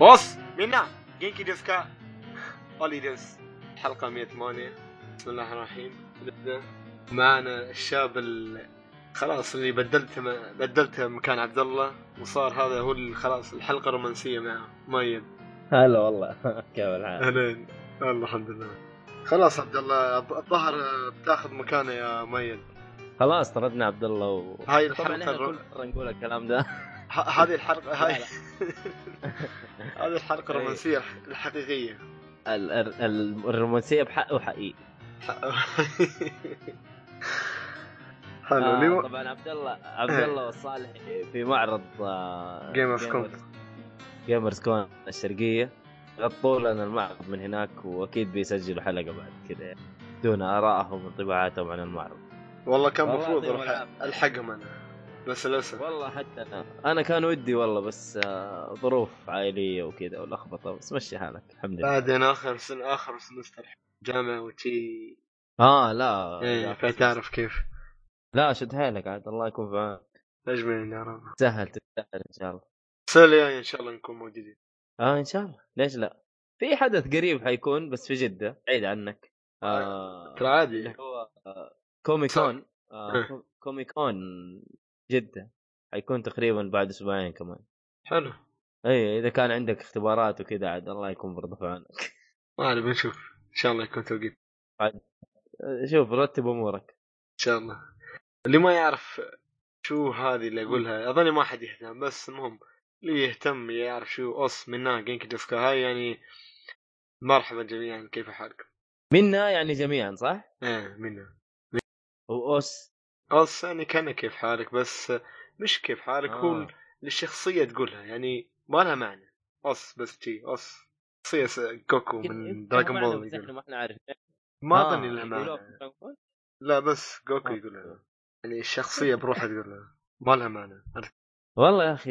おっす. みんな. 元気ですか. اولي ديس حلقة 108 بسم الله الرحمن الرحيم. نبدا معنا الشاب ال... خلاص اللي بدلته م... بدلته مكان عبد الله وصار هذا هو خلاص الحلقة الرومانسية معه ميت هلا والله. كيف الحال؟ أهلين. والله الحمد لله. خلاص عبد الله الظ- الظهر بتاخذ مكانه يا ميت خلاص طردنا عبد الله و... هاي طبعا الحلقة الر... نقول الكلام ده. هذه الحلقة هاي. هذه الحلقة الرومانسية الح- الحقيقية. ال- ال- ال- الرومانسية بحق وحقيقي حلو آه طبعا عبد الله عبد إيه. الله والصالح في معرض آه Gamers Con. جيمرز كون الشرقية. غطوا لنا المعرض من هناك وأكيد بيسجلوا حلقة بعد كذا يعني دون آرائهم وانطباعاتهم عن المعرض. والله كان المفروض. الحقهم أنا. بس للأسف. والله حتى أنا. أنا كان ودي والله بس آه ظروف عائلية وكذا ولخبطة بس مشي حالك الحمد لله. بعدين آخر سن آخر سمستر جامعة وشي. آه لا. إيه لا, فتعرف كيف. لا شد حيلك عاد الله يكون في عونك. أجمعين يا رب. تسهل تسهل إن شاء الله. السنة الجاية إن شاء الله نكون موجودين. آه إن شاء الله. ليش لا؟ في حدث قريب حيكون بس في جدة بعيد عنك. آه ترى عادي. هو آه Comic صح. Con آه إيه. جده حيكون تقريبا بعد أسبوعين كمان. حلو. إي إذا كان عندك اختبارات وكذا عاد الله يكون برضه في عونك. ما علي بنشوف. إن شاء الله يكون توقيت. شوف رتب أمورك. إن شاء الله. اللي ما يعرف شو هذه اللي أقولها أظني ما حد يهتم بس المهم اللي يهتم يعرف شو おっす みんな 元気ですか هاي يعني مرحبا جميعا كيف حالكم؟ منا يعني جميعا صح؟ إيه منا. وأوس اوس يعني كان كيف حالك بس مش كيف حالك هو آه. الشخصية تقولها يعني ما لها معنى اوس بس شي اوس جوكو يمكن- من معنى بول ما إحنا عارفين ما آه، اظني لها يقولوها معنى؟ لا بس جوكو آه. يقولها يعني الشخصية بروحها تقولها ما لها معنى؟ والله يا أخي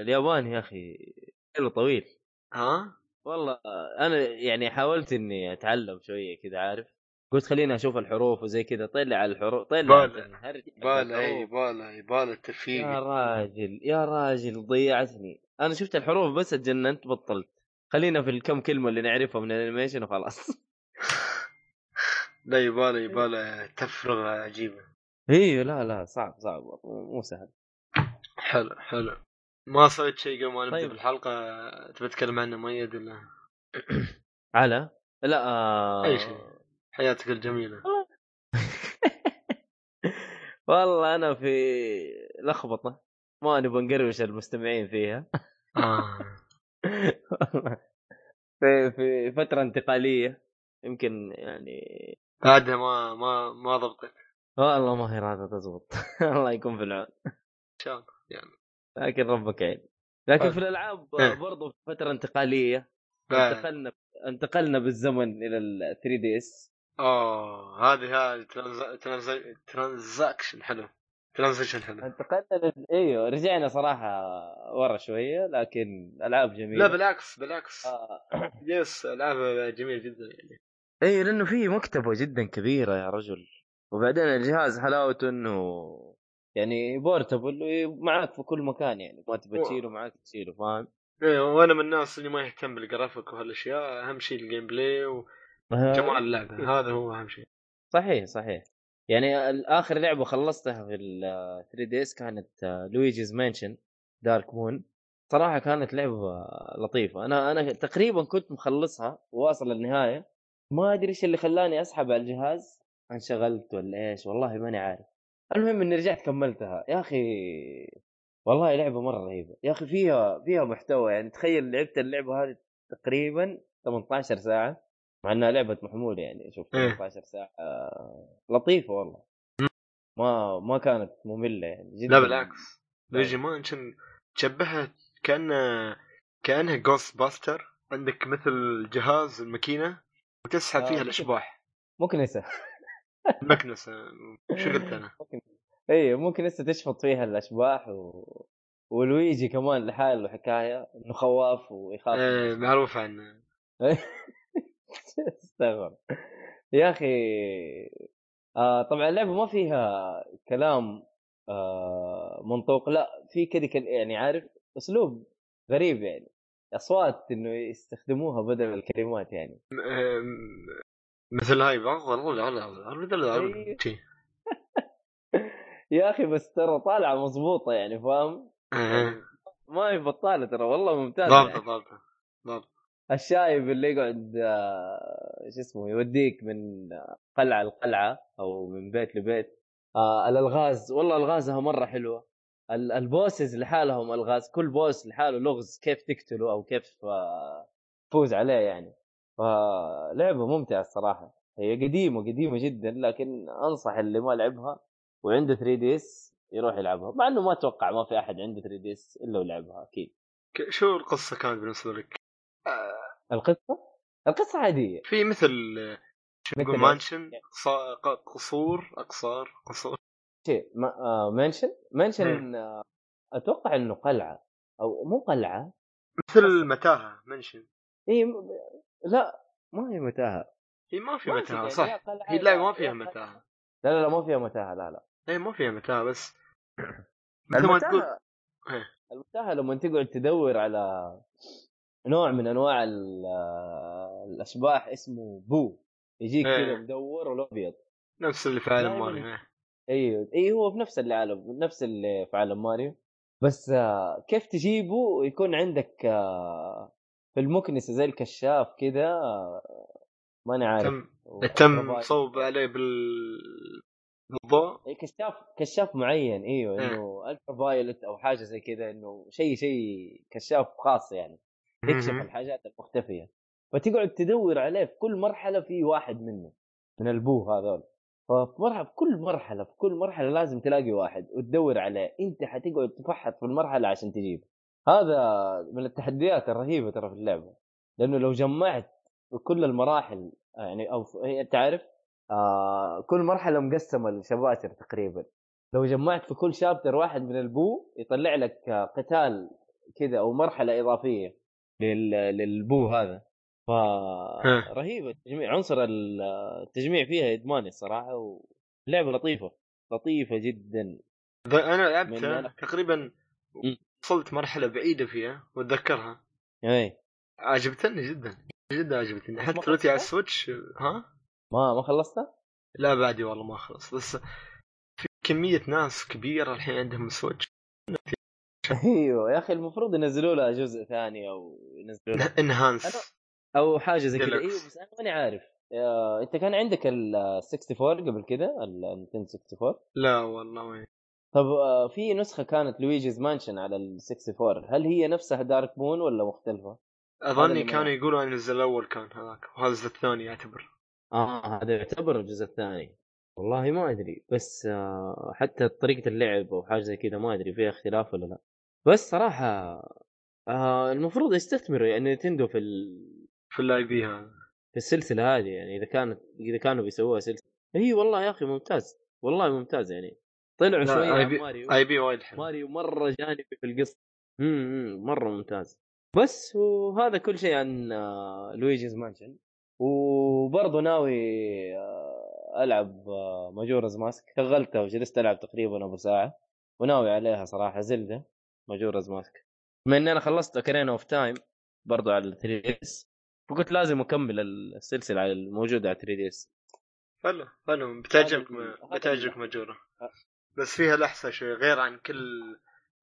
اليابان يا أخي حلو طويل ها؟ والله أنا يعني حاولت إني أتعلم شوية كذا عارف قلت خليني أشوف الحروف وزي كذا. طلع الحروف طلع بالا. اي. بالا بالا يا الترفيه راجل يا راجل ضيعتني. أنا شفت الحروف بس اتجننت بطلت. خلينا في الكم كلمة اللي نعرفها من الأنيميشن وخلاص. لا يبالا يبالا تفرغة عجيبة. أيوه لا لا صعب صعب. مو سهل. حلو حلو. ما سويت شيء قبل ما نبدأ طيب. بالحلقة؟ تبي تتكلم عنه؟ مؤيد ولا على؟ لا آه... أي شيء. حياتك الجميلة. والله أنا في لخبطة. ما نبغى نقروش المستمعين فيها. آه. في في فترة انتقالية. يمكن يعني بعدها ما ما ما ضبطت والله ما هي راضية تزبط الله يكون في العون. إن شاء الله. يعني. لكن ربك يعين. لكن. في الألعاب إيه. برضو في فترة انتقالية بعد. انتقلنا انتقلنا بالزمن إلى ال 3DS اوه هذه هذه trans- trans- transaction حلو. transition حلو. انتقلنا لل... إيوه رجعنا صراحة ورا شوية لكن ألعاب جميلة. لا بالعكس بالعكس. آه. yes ألعاب جميل جدا يعني. إي لأنه في مكتبة جدا كبيرة يا رجل. وبعدين الجهاز حلاوته إنه يعني portable معاك في كل مكان يعني. ما تبى و- تشيله معاك تشيله فاهم؟ إيه، وأنا من الناس اللي ما يهتم بالجرافيك وهالأشياء. أهم شيء ال gameplay وجمال اللعبة هذا هو أهم شيء. صحيح صحيح. يعني آخر لعبة خلصتها في ال 3DS كانت Luigi's Mansion Dark Moon صراحة كانت لعبة لطيفة. أنا أنا تقريبا كنت مخلصها واصل النهايه ما أدري إيش اللي خلاني أسحب على الجهاز. انشغلت ولا إيش؟ والله ماني عارف. المهم إني رجعت كملتها. يا أخي والله لعبة مرة رهيبة. يا أخي فيها فيها محتوى. يعني تخيل لعبت اللعبة هذه تقريبا 18 ساعة. مع إنها لعبة محمول يعني. شوف إيه. 18 ساعة آه، لطيفة والله. ما ما كانت مملة يعني جدا لا بالعكس. Luigi's Mansion تشبهها كانها كأنها Ghostbuster عندك مثل جهاز الماكينة وتسحب آه، فيها. الأشباح. مكنسة. المكنسه شو قلت أنا؟ ممكن. اي ممكن لسه تشفط فيها الأشباح و... ولويجي كمان لحاله حكاية إنه خواف ويخاف إيه. معروف عنه استغفر يا أخي آه طبعا اللعبة ما فيها كلام آه منطوق لا في كذا يعني عارف أسلوب غريب يعني أصوات إنه يستخدموها بدل الكلمات يعني مثل هاي. يا أخي بس ترى طالعة مضبوطة يعني فاهم؟ إيه. ما هي بطالة ترى والله ممتازة ضابطة يعني. ضابطة ضابطة الشايب اللي يقعد آه، شو اسمه يوديك من قلعة لقلعة أو من بيت لبيت. آه الألغاز والله ألغازها مرة حلوة. ال- ال bosses لحالهم ألغاز كل boss لحاله لغز كيف تقتله أو كيف آه، تفوز عليه يعني. فلعبه ممتعة الصراحة. هي قديمة قديمة جدا لكن أنصح اللي ما لعبها وعنده 3DS يروح يلعبها. مع إنه ما أتوقع ما في أحد عنده 3DS إلا ولعبها أكيد. شو القصة كانت بالنسبة لك؟ القصة؟ القصة عادية. في مثل نقول مانشن ق- قصور أقصار قصور. شيء ما آه منشن منشن آه أتوقع إنه قلعة أو مو قلعة. مثل متاهة منشن إي م- لا ما هي متاهة. هي ما في متاهة يعني صح. هي لا ما فيها متاهة. لا لا لا ما فيها متاهة لا لا. إي ما فيها متاهة بس. مثل ما تقول المتاهه إيه. المتاهة لما تقعد تدور على نوع من أنواع ال- الأشباح اسمه بو يجيك إيه. كذا مدور ولو ابيض نفس اللي في عالم ماريو إيه. أيوه اي هو في نفس العالم نفس اللي في عالم ماريو بس آه، كيف تجيبه يكون عندك آه، في المكنسة زي الكشاف كذا آه، ماني عارف تم تم. صوب عليه بال بالضوء إيه، كشاف كشاف معين إيوه إيه. إنه الترا فايولت أو حاجة زي كذا إنه شيء شيء كشاف خاص يعني يكشف. الحاجات المختفية. فتقعد تدور عليه في كل مرحلة في واحد منه من البو هذول. ففي مرحله في كل مرحلة في كل مرحلة لازم تلاقي واحد وتدور عليه. أنت حتقعد تفحط في المرحلة عشان تجيبه. هذا من التحديات الرهيبة ترى في اللعبة. لأنه لو جمعت كل المراحل يعني أو هي انت عارف آه كل مرحلة مقسمة لشباتر تقريبا. لو جمعت في كل شابتر واحد من البو يطلع لك قتال كذا أو مرحلة إضافية. للبو هذا. ف رهيبه التجميع عنصر ال- التجميع فيها ادماني الصراحه ولعبة لطيفة لطيفة جدا. أنا لعبتها أنا- تقريبا. وصلت مرحلة بعيدة فيها وأتذكرها. اي عجبتني جدا جدا عجبتني. حتى دلوقتي على؟ ال Switch ها؟ ما ما خلصتها؟ لا بعدي والله ما خلص بس في كمية ناس كبيرة الحين عندهم Switch. أيوه يا أخي المفروض ينزلوا لها جزء ثاني أو ينزلوا لها enhance أو حاجة زي كذا. إيوه بس أنا ماني عارف. يا- أنت كان عندك ال 64 قبل كذا؟ ال 264 لا والله ما طب آه، في نسخة كانت Luigi's Mansion على ال 64 هل هي نفسها Dark Moon ولا مختلفة؟ أظني ما كانوا يعرف. يقولوا إن الجزء الأول كان هذاك وهذا الجزء الثاني يعتبر. آه هذا يعتبر الجزء الثاني. والله ما أدري بس آه حتى طريقة اللعب أو حاجة زي كذا ما أدري فيها اختلاف ولا لا. بس صراحة آه المفروض يستثمروا يعني Nintendo في ال- في ال IP هذا في السلسلة هذه يعني إذا كانت إذا كانوا بيسووها سلسلة. إي والله يا أخي ممتاز والله ممتاز يعني. طلعوا شوية IP ماريو. IP وايد حلو. ماريو مرة جانبي في القصة. امم مرة ممتاز. بس وهذا كل شيء عن آه، Luigi's Mansion. وبرضه ناوي آه، ألعب آه، Majora's Mask. شغلتها وجلست ألعب تقريبا ابو ساعة. وناوي عليها صراحة Zelda. Majora's Mask بما إني أنا خلصت Ocarina of Time برضه على 3DS فقلت لازم أكمل السلسلة على الموجودة على 3DS حلو حلو. بتعجبك بتعجبك Majora. أه. بس فيها لحسه شوي غير عن كل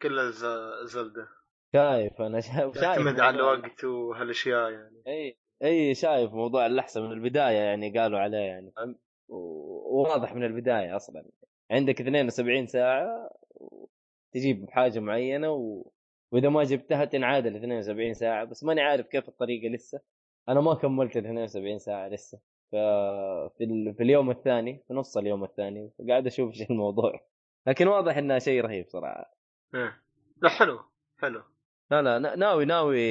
كل الز- Zelda. شايف أنا شايف تعتمد على الوقت وهالأشياء يعني. إي إي شايف موضوع اللحسه من البداية يعني قالوا عليه يعني فهمت؟ وواضح من البداية أصلا. عندك 72 ساعة تجيب حاجة معينة و... وإذا ما جبتها تنعاد ال 72 ساعة بس ماني عارف كيف الطريقة لسه. أنا ما كملت ال 72 ساعة لسه. ف في, ال... في اليوم الثاني في نص اليوم الثاني قاعد أشوف إيش الموضوع. لكن واضح إنها شيء رهيب صراحة. لا حلو حلو. لا لا نا- ناوي ناوي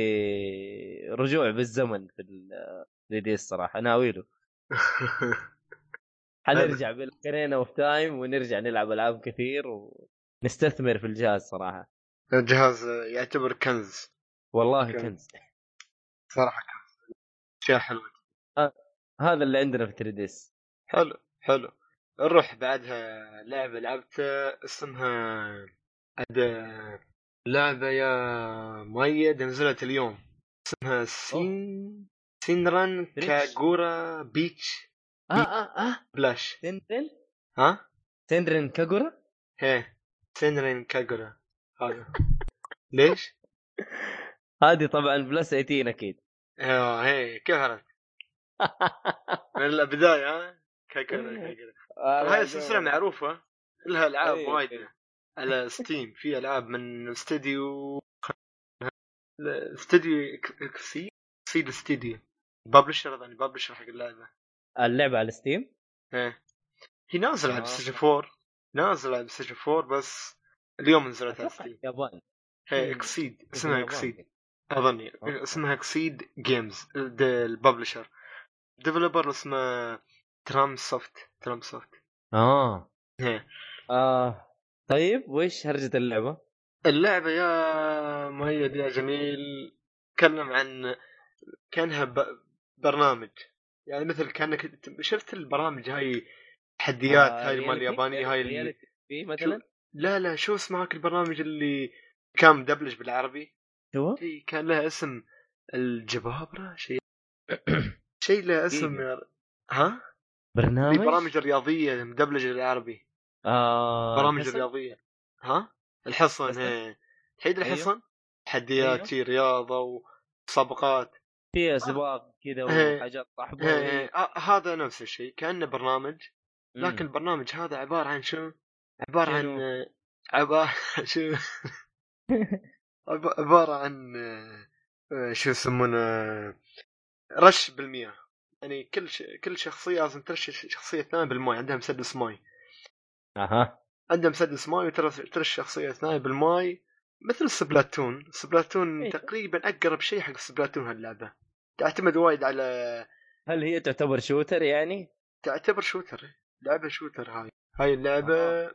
رجوع بالزمن في ال DS صراحة ناوي له. حنرجع بال Ocarina of Time ونرجع نلعب ألعاب كثير ونستثمر في الجهاز صراحة. الجهاز يعتبر كنز. والله كم. كنز. صراحة كنز. أشياء حلوة. هذا اللي عندنا في 3DS حلو حلو. نروح بعدها لعبة لعبتها اسمها عاد لعبة يا مؤيد نزلت اليوم. اسمها Sen Senran. Kagura Peach. آه آه آه. Splash. Senran ها؟ سندرين Kagura؟ هي Senran Kagura هذا. ليش؟ هذه طبعا plus 18 أكيد. أيوه هي كيف عرفت؟ من البدايه ها؟ Kagura Kagura هاي السلسلة معروفة لها ألعاب أيوة. وايد على Steam في ألعاب من استديو استديو Xseed Xseed استديو publisher اظن publisher حق اللعبة. اللعبة على Steam إيه. هي نازلة على آه. Station 4 نازلة على Station 4 بس اليوم نزلت على Steam يابان هي. Xseed اسمها يابان. Xseed أظني آه. اسمها Xseed Games ال publisher developer اسمه Tamsoft Tamsoft آه هي. آه طيب وش هرجة اللعبة؟ اللعبة يا مؤيد يا جميل تكلم عن كأنها ب... برنامج يعني مثل كأنك شفت البرامج هاي تحديات آه، هاي مال رياليتي؟ اليابانية هاي اللي... في مثلا لا لا شو اسمه هاك البرنامج اللي كان مدبلج بالعربي شو؟ شيء كان له اسم الجبابرة شيء شيء له اسم دقيقة. يا- ها؟ في برنامج؟ برامج رياضية مدبلجة بالعربي آه برامج؟ رياضية ها؟ الحصن تحيد أيوه. الحصن تحديات أيوه. شي رياضة ومسابقات فيها سباق كذا إيه. وحاجات هي- آه، هذا نفس الشيء كأنه برنامج لكن مم. البرنامج هذا عبارة عن شو؟ عبارة عن شنو؟ عبارة شو عب- عبارة عن آه، شو يسمونه رش بالمياه يعني كل ش... كل شخصية لازم ترش شخصية ثانية بالماء عندها مسدس ماي أها عندها مسدس ماي وترش ترش شخصية ثانية بالماي مثل Splatoon Splatoon إيه. تقريبا أقرب شيء حق Splatoon هاللعبة تعتمد وايد على هل هي تعتبر shooter يعني؟ تعتبر shooter لعبة shooter هاي. هاي اللعبة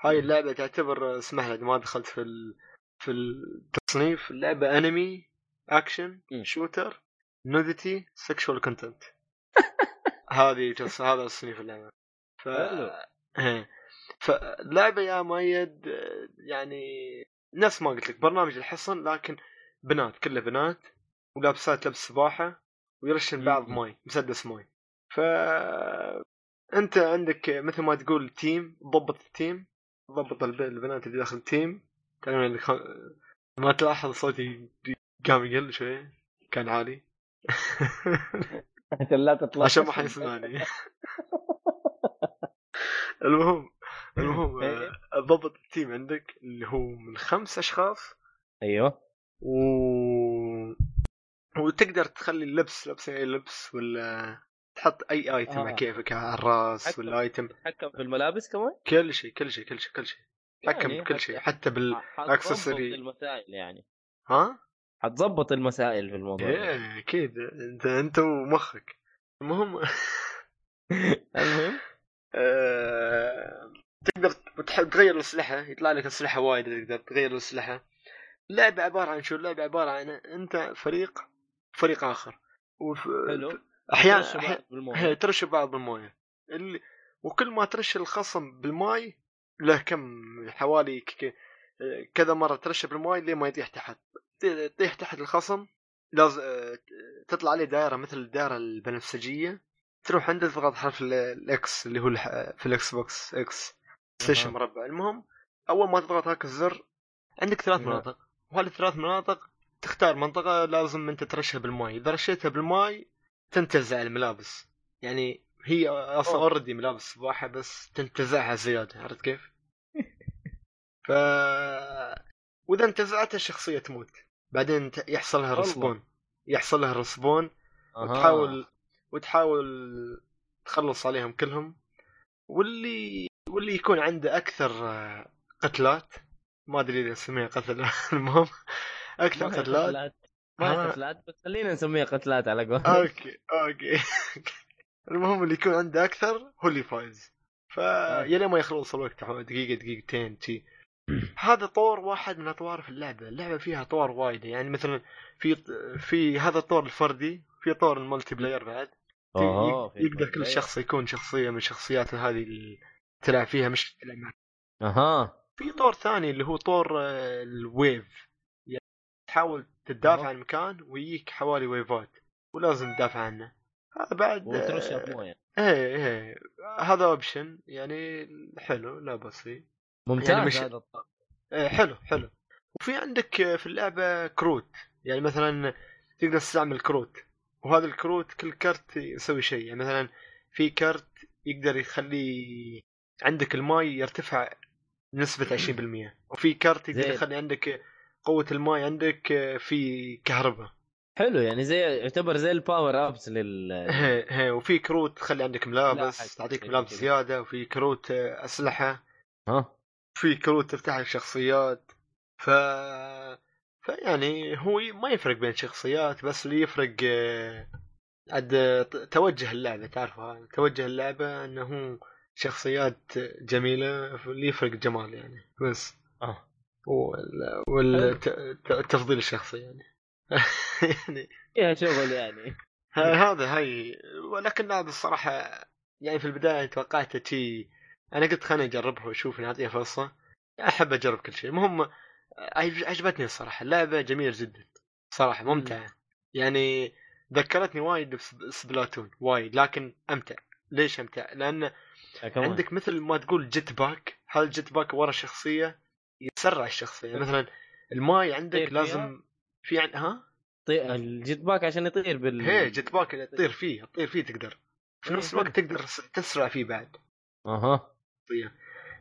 هاي اللعبة تعتبر اسمح لي ما دخلت في ال... في التصنيف. اللعبة أنمي action. shooter nudity sexual content هذه جس... هذا تصنيف اللعبة. ف... فاللعبة يا مؤيد آه، يعني نفس ما قلت لك برنامج الحصن لكن بنات كلها بنات ولابسات لبس سباحة ويرشون بعض. ماي مسدس ماي ف انت عندك مثل ما تقول team ضبط ال team ضبط الب- البنات اللي داخل ال team خ... ما تلاحظ صوتي قام يقل شوي كان عالي. عشان لا تطلع. عشان ما حيسمعني المهم المهم إيه. آه، ضبط التيم عندك اللي هو من خمس أشخاص. أيوه. و وتقدر تخلي اللبس لبس أي لبس ولا تحط أي ايتم آه. كيفك على الراس حتى- ولا ايتم تتحكم في الملابس كمان؟ كل شيء كل شيء كل شيء كل شيء تحكم يعني بكل شيء حتى بال حتظبط أكسسوري. المسائل يعني ها؟ حتظبط المسائل في الموضوع. إيه أكيد أنت أنت ومخك المهم المهم آه، تقدر تغير الأسلحة يطلع لك أسلحة وايد تقدر تغير الأسلحة اللعبه عبارة عن شو اللعبه عبارة عن أنت فريق فريق آخر وف... حلو أحيانا ترش بعض بالموية. اللي وكل ما ترش الخصم بالماي له كم حوالي كذا مرة ترش بالماي لين ما يطيح تحت. تطيح تحت الخصم لازم تطلع عليه دائرة مثل الدائرة البنفسجية. تروح عنده تضغط حرف ال- ال X اللي هو في ال Xbox X Station. مربع. المهم أول ما تضغط هاك الزر عندك ثلاث نعم. مناطق. وهذه الثلاث مناطق تختار منطقة لازم أنت ترشها بالماي. إذا رشيتها بالماي تنتزع الملابس يعني هي أصلا. اوريدي ملابس سباحه بس تنتزعها زيادة عرفت كيف؟ ف وإذا انتزعتها الشخصية تموت بعدين يحصل لها. رسبون يحصل لها رسبون. وتحاول وتحاول تخلص عليهم كلهم واللي واللي يكون عنده أكثر قتلات ما أدري إذا اسميها قتل المهم أكثر قتلات ما هي آه. قتلات؟ بس خلينا نسميها قتلات على قولك أوكي أوكي. المهم اللي يكون عنده أكثر هو اللي فايز فيا ما يخلص الوقت دقيقة دقيقتين تي هذا طور واحد من أطوار في اللعبة. اللعبة فيها اطوار وايده يعني مثلا في في هذا الطور الفردي في طور ال multiplayer بعد. يقدر. كل شخص يكون شخصية من شخصيات هذه اللي تلعب فيها مش تلعب معك. أها. في طور ثاني اللي هو طور آه، ال wave. يعني تحاول تدافع. عن مكان ويجيك حوالي ويفات ولازم تدافع عنه. هذا بعد وترش مويه إيه إيه. هذا option يعني حلو لا بس فيه ممتاز يعني مش- هذا إيه حلو حلو. وفي عندك في اللعبة كروت. يعني مثلا تقدر تستعمل كروت. وهذا الكروت كل كرت يسوي شيء. يعني مثلا في كرت يقدر يخلي عندك الماي يرتفع بنسبة 20% وفي كرت يقدر. يخلي عندك قوة الماي عندك في كهرباء. حلو يعني زي يعتبر زي ال power ups لل هي هي وفي كروت تخلي عندك لا، ملابس تعطيك ملابس كذا. زيادة وفي كروت أسلحة. ها؟ في كروت تفتح لك شخصيات. ف فيعني هو ما يفرق بين شخصيات بس اللي يفرق آه، عاد آه، توجه اللعبة تعرفها توجه اللعبة إنه شخصيات جميلة اللي يفرق جمال يعني بس. آه. والتفضيل الشخصي يعني. يعني فيها شغل يعني. هذا هاي ولكن اللعبة الصراحة يعني في البداية توقعت شيء أنا قلت خليني أجربها وأشوف نعطيها فرصة. أحب أجرب كل شيء. المهم عج- عجبتني الصراحة. اللعبة جميلة جدا. صراحة ممتعة. يعني ذكرتني وايد بس- سبلاتون وايد لكن أمتع. ليش أمتع؟ لأن كمان. عندك مثل ما تقول jetpack. هذا ال jetpack ورا الشخصية يسرع الشخصية يعني مثلا الماي عندك؟ لازم في عن... ها؟ طي... ال jetpack عشان يطير بال هي jetpack تطير فيه تطير فيه تقدر. في نفس. الوقت تقدر تسرع فيه بعد. أها.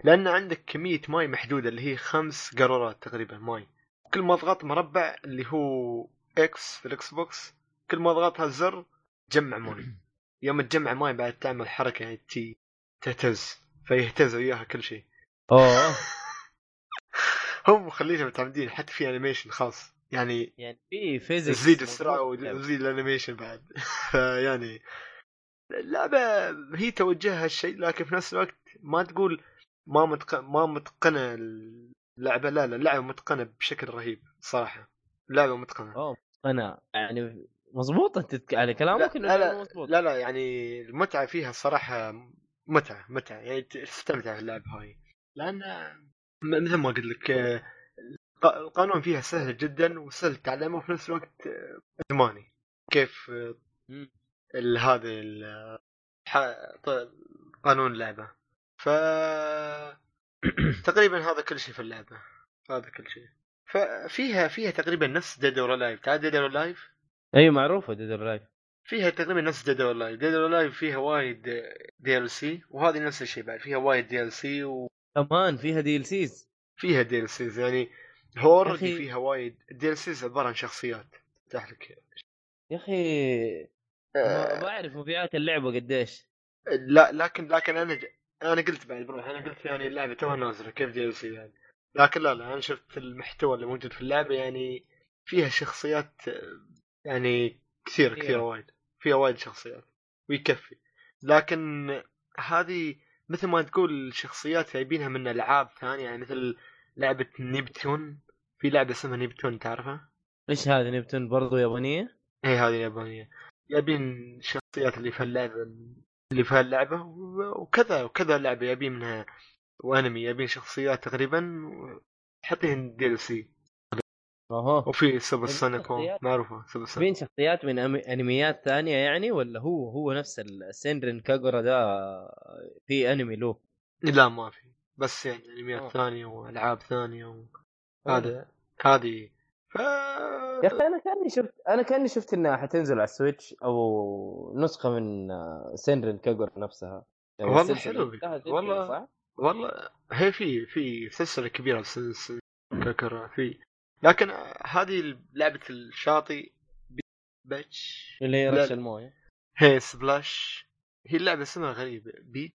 لأن عندك كمية ماي محدودة اللي هي خمس قارورات تقريبا ماي. كل ما أضغط مربع اللي هو X في ال Xbox كل ما اضغط هالزر تجمع ماي. يوم تجمع ماي بعد تعمل حركة يعني تي تهتز فيهتز وياها كل شيء. أوه. هم مخلينهم متعمدين حتى في animation خاص. يعني يعني في physics تزيد السرعه وتزيد ال animation بعد فيعني اللعبه هي توجهها الشيء لكن في نفس الوقت ما تقول ما متق... ما متقنة اللعبة. لا لا اللعبة متقنة بشكل رهيب صراحة. اللعبة متقنة. أوه أنا يعني مضبوط أنت تتك... على كلامك إنه لا لا, لا لا يعني المتعة فيها الصراحه متعة متعة. يعني تستمتع في اللعبه هاي. لأن مثل ما قلت لك آه، الق- القانون فيها سهل جدا وسهل تعلمه وفي نفس الوقت آه، ادماني كيف آه، مم. ال- هذا قانون اللعبة. ف تقريبا هذا كل شيء في اللعبة. هذا كل شيء. ففيها فيها تقريبا نفس Dead or Alive تعال Dead or Alive أيوه معروفة Dead or Alive فيها تقريبا نفس Dead or Alive Dead or Alive فيها وايد DLC وهذه نفس الشيء بعد. فيها وايد DLC وفيها كمان فيها DLCs DLCs يعني هو أخي. فيها وايد. DLCs عبارة عن شخصيات. تفتح لك. يا أخي ما بعرف مبيعات اللعبة قديش. لا لكن لكن أنا ج... أنا قلت بعد بروح أنا قلت يعني اللعبة توها نازلة كيف دي ال سي يعني؟ لكن لا لا أنا شفت المحتوى اللي موجود في اللعبة يعني فيها شخصيات آه، يعني كثيره كثيرة. كثيرة. وايد. فيها وايد شخصيات ويكفي. لكن هذه مثل ما تقول شخصيات جايبينها من ألعاب ثانية يعني مثل لعبة نيبتون. في لعبة اسمها نيبتون تعرفها؟ إيش هذه نبتون برضو يابانية؟ إيه هذه اليابانيه جايبين الشخصيات اللي في اللعبة اللي في اللعبه وكذا وكذا لعبة يبين منها. وأنمي يبين شخصيات تقريبا حاطين دي ال سي أها وفي سوبر سونيك شخصيات؟ معروفه سوبر سونيك بين شخصيات من. أنميات ثانية يعني ولا هو هو نفس السينرين كاغورا ده في أنمي له لا ما في بس يعني أنميات آه. ثانية وألعاب ثانية و... هذا هذه ف يا أخي أنا كأني شفت أنا كأني شفت إنها حتنزل على ال Switch أو نسخة من سينران كاغورا نفسها يعني والله حلو. والله. صح؟ والله هي في في سلسلة كبيرة كاغورا في لكن هذه لعبة الشاطئ beach. اللي هي رش. الموية. هي splash. هي اللعبه اسمها غريب peach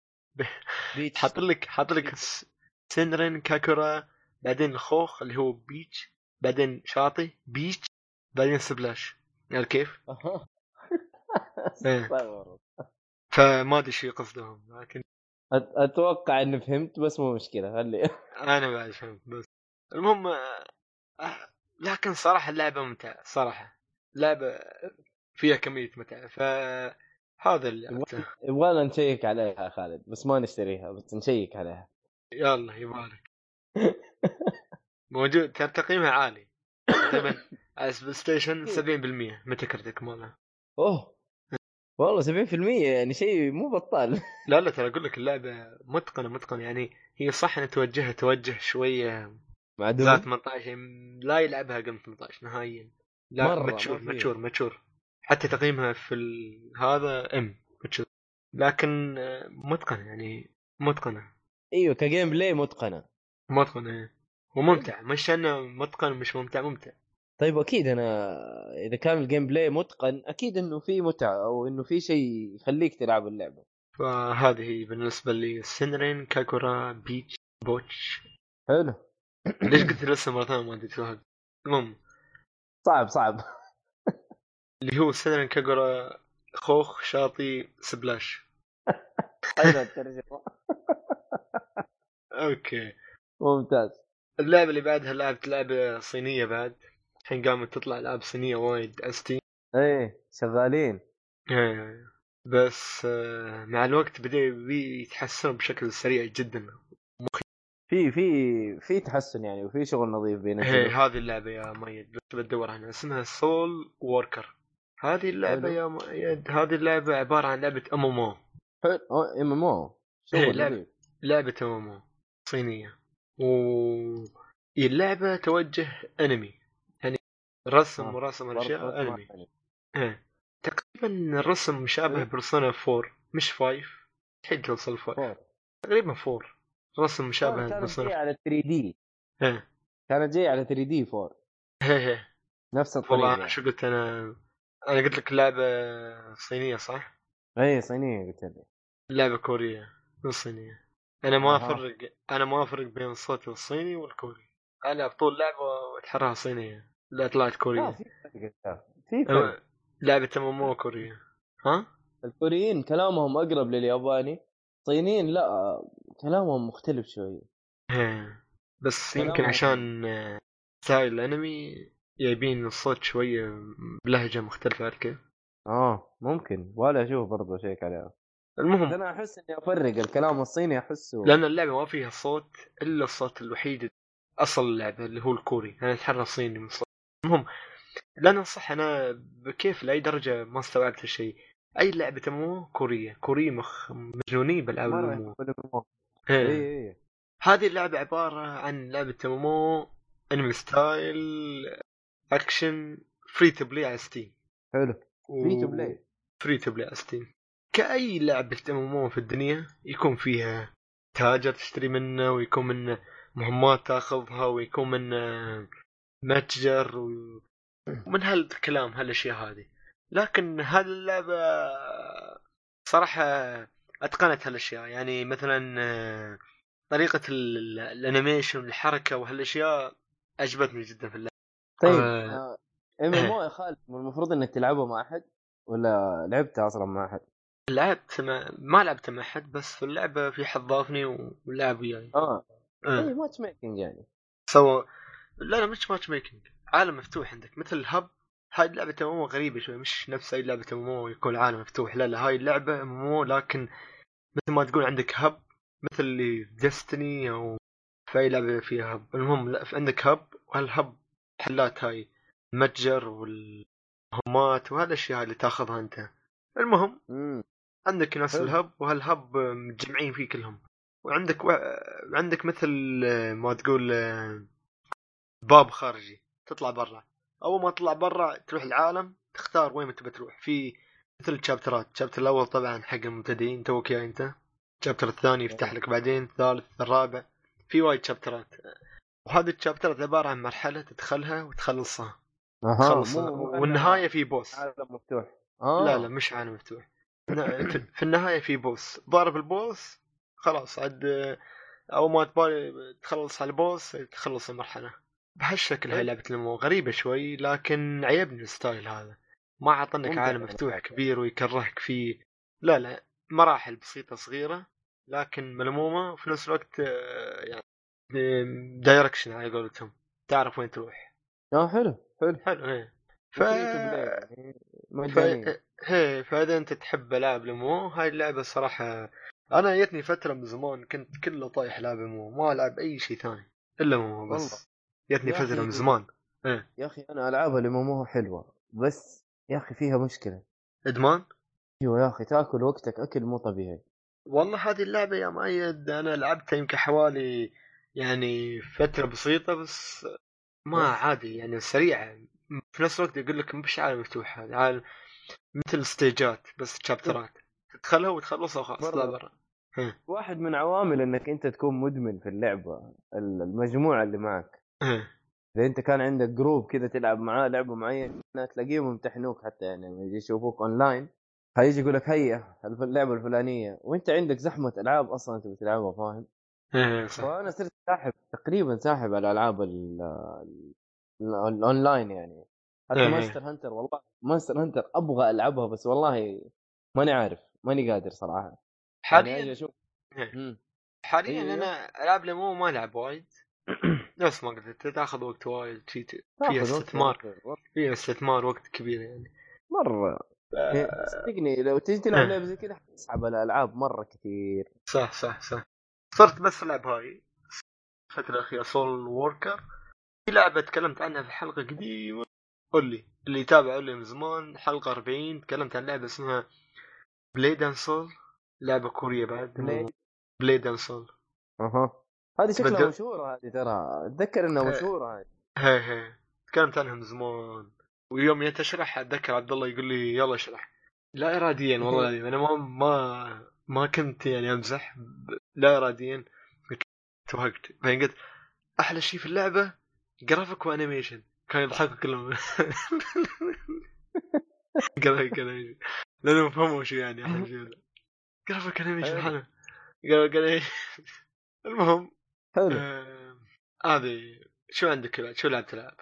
beach. حاط لك حاط لك س- سينران كاغورا بعدين الخوخ اللي هو peach بعدين شاطئ beach بعدين splash. يعني كيف؟ إيه. فما أدري شو قصدهم لكن أتوقع إني فهمت بس مو مشكلة خلي أنا بعد فهمت بس. المهم لكن صراحة اللعبة ممتعة صراحة. لعبة فيها كمية متعه فهذا اللي يبغى- يبغانا نشيك عليها يا خالد بس ما نشتريها بس نشيك عليها. يلا يبارك. موجود ترى تقييمها عالي. تقريبا على PlayStation 70% Metacritic ماله أوه! والله 70% يعني شيء مو بطال. لا لا ترى أقول لك اللعبة متقنة متقنة. يعني هي صح ان توجهها توجه شوية معدوم ذات 18 يعني لا يلعبها قبل 18 نهائيا. لا مرة، ماتشور. ماتشور ماتشور. حتى تقييمها في ال... هذا M mature. لكن آه، متقنة يعني متقنة. إيوه ك gameplay متقنة. متقنة إيه. وممتع. مش انه متقن مش ممتع ممتع. طيب أكيد أنا إذا كان ال gameplay متقن أكيد إنه في متعة أو إنه في شيء يخليك تلعب اللعبة. فهذه بالنسبة لي سينران كاغورا peach beach حلو. ليش قلت لسه مرة ثانية؟ ما أدري توهق المهم. صعب صعب. اللي هو سينران كاغورا خوخ شاطي splash. حلو الترجمة. أوكي. ممتاز. اللعبة اللي بعدها لعبت لعبة صينية بعد. الحين قامت تطلع العاب صينية وايد استي إيه شغالين. إيه. بس آه، مع الوقت بدا يتحسن بشكل سريع جدا. في في في تحسن يعني وفي شغل نظيف بينزلوا هي هذه اللعبة يا مؤيد بس بدور عنها. اسمها SoulWorker هذه اللعبة. يا مؤيد هذه اللعبة عبارة عن لعبة ام ام أو حلو ام ام أو لعبة ام ام أو صينية. و اللعبة توجه انمي يعني رسم آه. ورسم الاشياء انمي. إيه. تقريبا الرسم مشابه. بيرسونا 4 مش 5 الحين توصل 5 فور. تقريبا 4 رسم مشابه كانت جاية بيرسونا على 3 دي إيه. كانت جاية على 3 دي 4 هي هي نفس والله الطريقة أنا يعني. شو قلت أنا أنا قلت لك لعبه صينية صح؟ اي صينية قلت لي لعبه كورية مو صينية. أنا ما. أفرق أنا ما أفرق بين الصوت الصيني والكوري. العب طول لعبة واتحرها صينية لا طلعت لا كوريه في فرق. لعبة مو كورية. ها؟ الكوريين كلامهم أقرب للياباني. الصينيين لا كلامهم مختلف شوية. بس يمكن عشان ستايل الأنمي جايبين الصوت شوية بلهجة مختلفة عارف كيف؟ آه ممكن. ولا أشوف برضه شيك عليها المهم. أنا أحس إني أفرق الكلام الصيني أحسه لأن اللعبة ما فيها صوت إلا الصوت الوحيد أصل اللعبة اللي هو الكوري. أنا أتحرى صيني من صوت. المهم لا أنا صح أنا بكيف لأي درجة ما استوعبت الشيء. أي لعبة مو كورية؟ كورية مخ مجنونين بالالعاب يحبون إيه. اي اي هذه اللعبة عبارة عن لعبة MMO anime style action free to play على Steam حلو. free to play free to play على Steam كأي لعبة MMO في الدنيا يكون فيها تاجر تشتري منه ويكون منه مهمات تاخذها ويكون منه متجر و- ومن هالكلام هالأشياء هذه. لكن هاللعبة صراحة أتقنت هالأشياء يعني مثلا آه، ال- ال animation والحركة وهالأشياء عجبتني جدا في اللعبة طيب آه. MMO يا خالد المفروض إنك تلعبه مع أحد ولا لعبته أصلا مع أحد؟ لعبت مع... ما لعبت مع حد بس في اللعبة في حد ضافني ولعب وياي آه آه. اي matchmaking يعني سوى لا لا مش matchmaking عالم مفتوح عندك مثل hub هاي لعبة MMO غريبة شوي مش نفس أي لعبة MMO يكون العالم مفتوح لا لا هاي اللعبة MMO لكن مثل ما تقول عندك hub مثل اللي Destiny أو في أي لعبة فيها هب المهم لا في عندك هب وهالهب حلات هاي المتجر والمهمات وهالأشياء اللي تاخذها أنت. المهم عندك حلو. الهب وهالهب متجمعين فيه كلهم. وعندك و... عندك مثل ما تقول باب خارجي تطلع برا. أول ما تطلع برا تروح العالم تختار وين تبي تروح. في مثل تشابترات الشابتر الأول طبعا حق المبتدئين توك يا أنت. ال chapter الثاني يفتح لك بعدين الثالث الرابع. في وايد شابترات وهذه الشابترات عبارة عن مرحلة تدخلها وتخلصها. أها تخلصها. مو- والنهاية في boss عالم مفتوح. آه لا لا مش عالم مفتوح. في النهاية في boss ضارب ال boss خلاص عاد آه، أول ما تبالي تخلص على ال boss تخلص المرحلة. بهالشكل هاي حلو. لعبة ال MMO غريبة شوي لكن عجبني ال style هذا. ما عطنك عالم. مفتوح كبير ويكرهك فيه. لا لا مراحل بسيطة صغيرة لكن ملمومة وفي نفس الوقت آه، يعني direction على قولتهم. تعرف وين تروح. آه حلو حلو. حلو إيه. ف... ف... هي فإذا أنت تحب العاب ال MMO هاي اللعبة الصراحه أنا جتني فترة من زمان كنت كله طايح لعب MMO ما ألعب أي شيء ثاني إلا MMO بس. جتني أخي. من زمان إيه. يا أخي أنا العاب ال MMO حلوة بس يا أخي فيها مشكلة إدمان أيوه يا أخي تأكل وقتك أكل مو طبيعي والله هذه اللعبة يا مؤيد أنا لعبتها يمكن حوالي يعني فترة بسيطة بس ما بس. عادي يعني سريعة في نفس الوقت يقول لك مش عالم مفتوح هذا عالم مثل ستيجات بس تشابترات تدخلها وتخلصها وخلاص برا. لا برا إيه. واحد من عوامل إنك أنت تكون مدمن في اللعبة المجموعة اللي معك إيه. إذا أنت كان عندك group كذا تلعب معاه لعبة معينة تلاقيهم يمتحنوك حتى يعني لما يجي يشوفوك اونلاين هيجي يقول لك هيا اللعبة الفلانية وأنت عندك زحمة ألعاب أصلا تبي تلعبها فاهم إيه فانا صرت ساحب تقريبا ساحب على الالعاب ال- ال- الاونلاين يعني حتى إيه. Monster Hunter والله Monster Hunter أبغى ألعبها بس والله ماني عارف ماني قادر صراحة يعني حاليا إيه. مم. حاليا أيوه. أنا ألعاب ال MMO ما ألعب وايد نفس ما قلت تاخذ وقت وايد فيها استثمار فيها استثمار وقت كبير يعني مره صدقني لو تجي تلعب لعبه زي كذا حتسحب على الالعاب مره كثير صح صح صح صرت بس العب هاي الفترة الأخيرة SoulWorker في لعبة تكلمت عنها في حلقة قديمة قول لي اللي يتابع قول لي من زمان حلقة 40 تكلمت عن لعبة اسمها Blade and Soul لعبة كورية بعد Blade؟ Blade and Soul أها هذه شكلها بدل- مشهورة هذه ترى. أتذكر إنها. مشهورة هذه. هي هي. تكلمت عنها من زمان. ويوم جيت اشرح أتذكر عبد الله يقول لي يلا اشرح. لا اراديا والله أنا ما ما ما كنت يعني أمزح. لا اراديا. قلت توهقت. بعدين قلت أحلى شيء في اللعبة graphic و animation كانوا يضحكوا كلهم graphic animation لانهم فهموا شو يعني أحلى شيء graphic animation حلو. قال إيه. المهم حلو آه، هذه شو عندك بعد؟ شو لعبت تلعب؟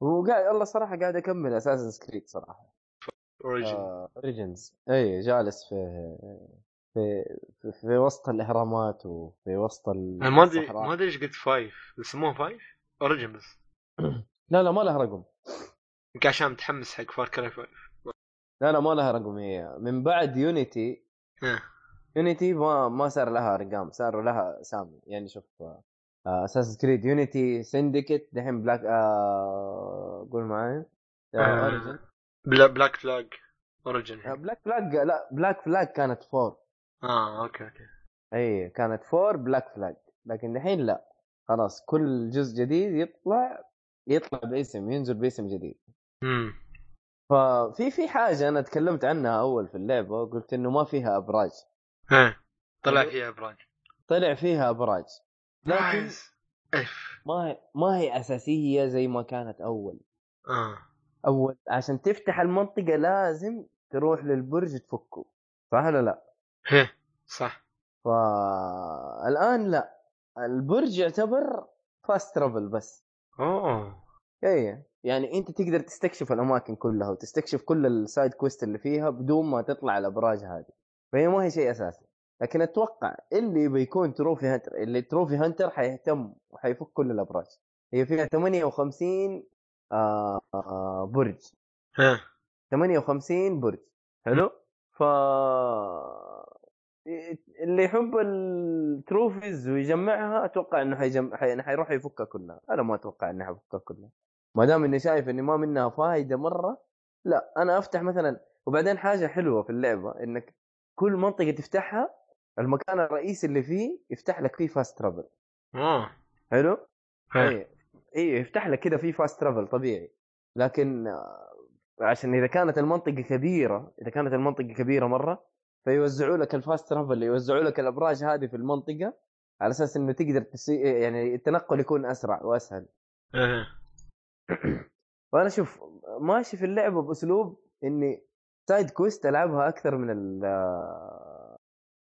وقاعد والله صراحة قاعد أكمل Assassin's Creed صراحة Origin Origins إي جالس في في في, في وسط الإهرامات وفي وسط أنا ما ادري. ما أدري إيش قلت five يسموه five؟ Origin بس لا لا ما لها رقم يمكن عشان متحمس حق Far Cry five لا لا ما لها رقم هي من بعد Unity آه. Unity ما ما صار لها ارقام صار لها اسامي يعني شوف Assassin's Creed Unity Syndicate دحين Black آه قول معي آه. Origin بلا Black Flag Origin Black Flag لا Black Flag كانت four آه okay okay. إي كانت four Black Flag لكن دحين لا. خلاص كل جزء جديد يطلع يطلع باسم ينزل باسم جديد. امم ففي في حاجة أنا تكلمت عنها أول في اللعبة قلت إنه ما فيها أبراج. ها طلع. فيها أبراج. طلع فيها أبراج. لكن اف ما هي ما هي أساسية زي ما كانت أول. آه. اول عشان تفتح المنطقة لازم تروح للبرج تفكه. صح ولا لا؟ هي صح. فالآن لا. البرج يعتبر fast travel بس. أوه. اي يعني أنت تقدر تستكشف الأماكن كلها وتستكشف كل ال side quest اللي فيها بدون ما تطلع الأبراج هذه. فهي ما هي شيء أساسي. لكن أتوقع اللي بيكون trophy hunter اللي trophy hunter حيهتم وحيفك كل الأبراج. هي فيها 58 آه آه برج. ها. 58 برج. حلو؟ ف اللي يحب ال trophies ويجمعها أتوقع إنه حيجمع حي... حيروح يفكها كلها. أنا ما أتوقع اني حفكها كلها. ما دام إني شايف إني ما منها فائده مرة لا أنا أفتح مثلا. وبعدين حاجة حلوة في اللعبة إنك كل منطقة تفتحها المكان الرئيسي اللي فيه يفتح لك فيه fast travel آه. حلو؟ ها. اي اي يفتح لك كذا في fast travel طبيعي. لكن آه، عشان إذا كانت المنطقة كبيرة إذا كانت المنطقة كبيرة مرة فيوزعوا لك ال fast travel يوزعوا لك الأبراج هذه في المنطقة على أساس إنه تقدر تسي... يعني التنقل يكون أسرع وأسهل. آه فانا شوف ماشي في اللعبة بأسلوب إني side quest ألعبها أكثر من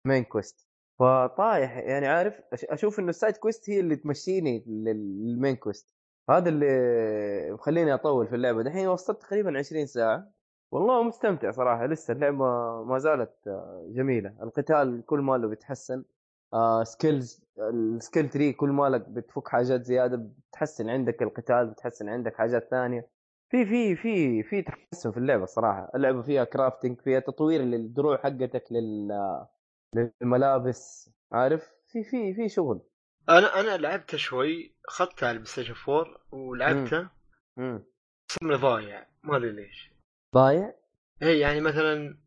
ال main quest فطايح يعني عارف أشوف إنه ال side quest هي اللي تمشيني لل- لل main quest هذا اللي مخليني أطول في اللعبة. دحين وصلت تقريبا 20 ساعة. والله مستمتع صراحة. لسه اللعبة ما زالت جميلة. القتال كل ماله بيتحسن آه skills ال skill tree كل ما لك بتفك حاجات زيادة. بتحسن عندك القتال بتحسن عندك حاجات ثانية. في في في في تحسن في اللعبة الصراحه اللعبة فيها crafting فيها تطوير للدروع حقتك لل للملابس عارف؟ في في في شغل. أنا أنا لعبتها شوي اخذتها على ال PlayStation 4 ولعبتها امم صمني ضايع ما أدري ليش. ضايع؟ اي يعني مثلا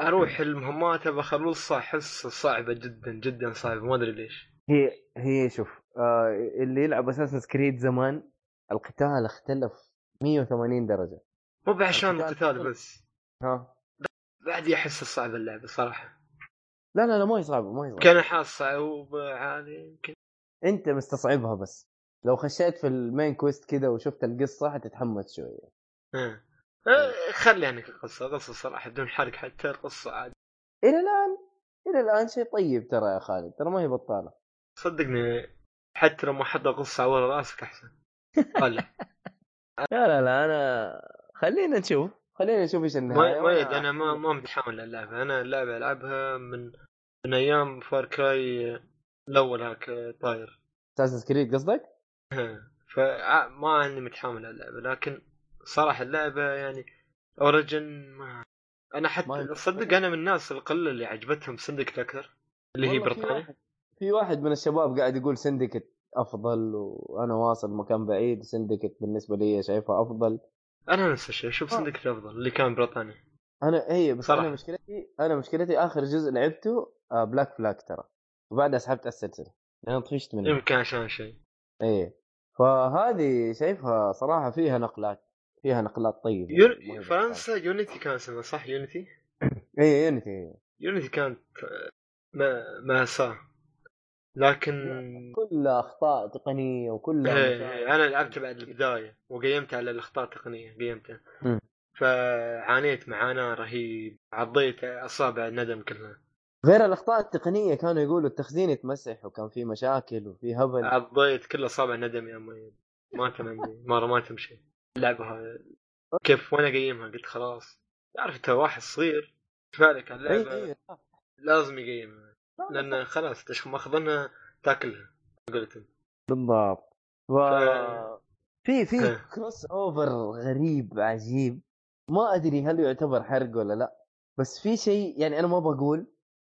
أروح المهمات ابى اخلصها أحس صعبة جدا جدا صعبة ما أدري ليش. هي هي شوف آه اللي يلعب Assassin's Creed زمان القتال اختلف 180 درجة. مو بعشان القتال بس. ها؟ بعد احس صعبه اللعبة صراحة. لا لا لا ما هي صعبه ما هي صعبه كان حاس صعوبه عادي يمكن. انت مستصعبها بس. لو خشيت في المين كويست كذا وشفت القصة حتتحمس شوية. آه. آه، خلي عنك القصة قصه صراحة بدون حرق حتى القصة عادي. إلى الآن إلى الآن شيء طيب ترى يا خالد ترى ما هي بطالة. صدقني حتى لو ما حط قصة على رأسك أحسن. لا لا لا أنا خلينا نشوف. خلينا نشوف إيش النهاية. ما أنا ما ما متحمل اللعبه أنا اللعبة ألعبها من من أيام Far Cry الأول Altair. Assassin's Creed قصدك؟ فما أني متحامل على اللعبة لكن صراحة اللعبة يعني Origins ما أنا حتى تصدق أنا من الناس القلة اللي عجبتهم Syndicate أكثر اللي هي بريطانيا. في واحد من الشباب قاعد يقول Syndicate أفضل وأنا واصل مكان بعيد Syndicate بالنسبة لي شايفها أفضل. أنا نفس الشيء أشوف آه. Syndicate افضل اللي كان بريطانيا أنا اي بس صراحة. أنا مشكلتي أنا مشكلتي آخر جزء لعبته آه، Black Flag ترى. وبعدها سحبت السلسلة. لأن طفشت منه يمكن عشان شيء اي فهذه شايفها صراحة فيها نقلات فيها نقلات طيبة. هي Un... فرنسا Unity كان اسمها صح؟ Unity اي يونيتي يونيتي كانت آه، ما مأساة لكن كلها أخطاء تقنية وكلها إيه،. إيه، أنا لعبت بعد البداية وقيمت على الأخطاء التقنية قيمتها. فعانيت معاناة رهيب عضيت أصابع الندم كلها. غير الأخطاء التقنية كانوا يقولوا التخزين يتمسح وكان في مشاكل وفي هبل. عضيت كل أصابع الندم يا مي ما عندي مرة ما تمشي. اللعبة كيف وأنا قيمها؟ قلت خلاص. تعرف انت واحد صغير. فالك على اللعبة؟ لازم يقيمها. لأن خلاص تش ماخذنها تاكلها قلت. بالضبط و... في في إيه. كروس اوفر غريب عجيب ما أدري هل يعتبر حرق ولا لأ بس في شيء يعني أنا ما بقول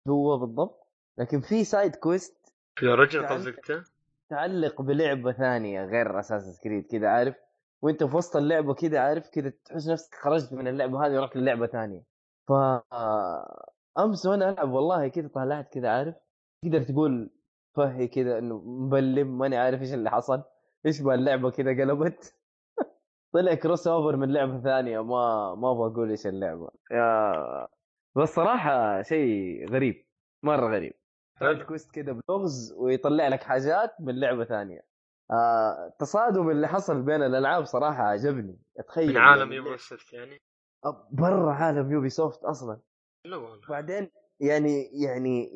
هو بالضبط لكن في سايد كويست في اوريجن تعال. قصدك؟ تعلق بلعبة ثانية غير Assassin's Creed كذا عارف وأنت في وسط اللعبة كذا عارف كذا تحس نفسك خرجت من اللعبة هذه ورحت للعبة ثانية ف أمس وأنا ألعب والله كذا طلعت كذا عارف؟ تقدر تقول فهي كذا إنه مبلم ماني عارف إيش اللي حصل إيش بقى اللعبة كذا قلبت. طلع crossover من لعبة ثانية ما ما بقول إيش اللعبة. يا بس صراحة شيء غريب مرة غريب. side. quest كذا بلغز ويطلع لك حاجات من لعبة ثانية. آه التصادم اللي حصل بين الألعاب صراحة عجبني اتخيل من عالم Ubisoft يعني؟ برا عالم Ubisoft أصلا. بعدين يعني يعني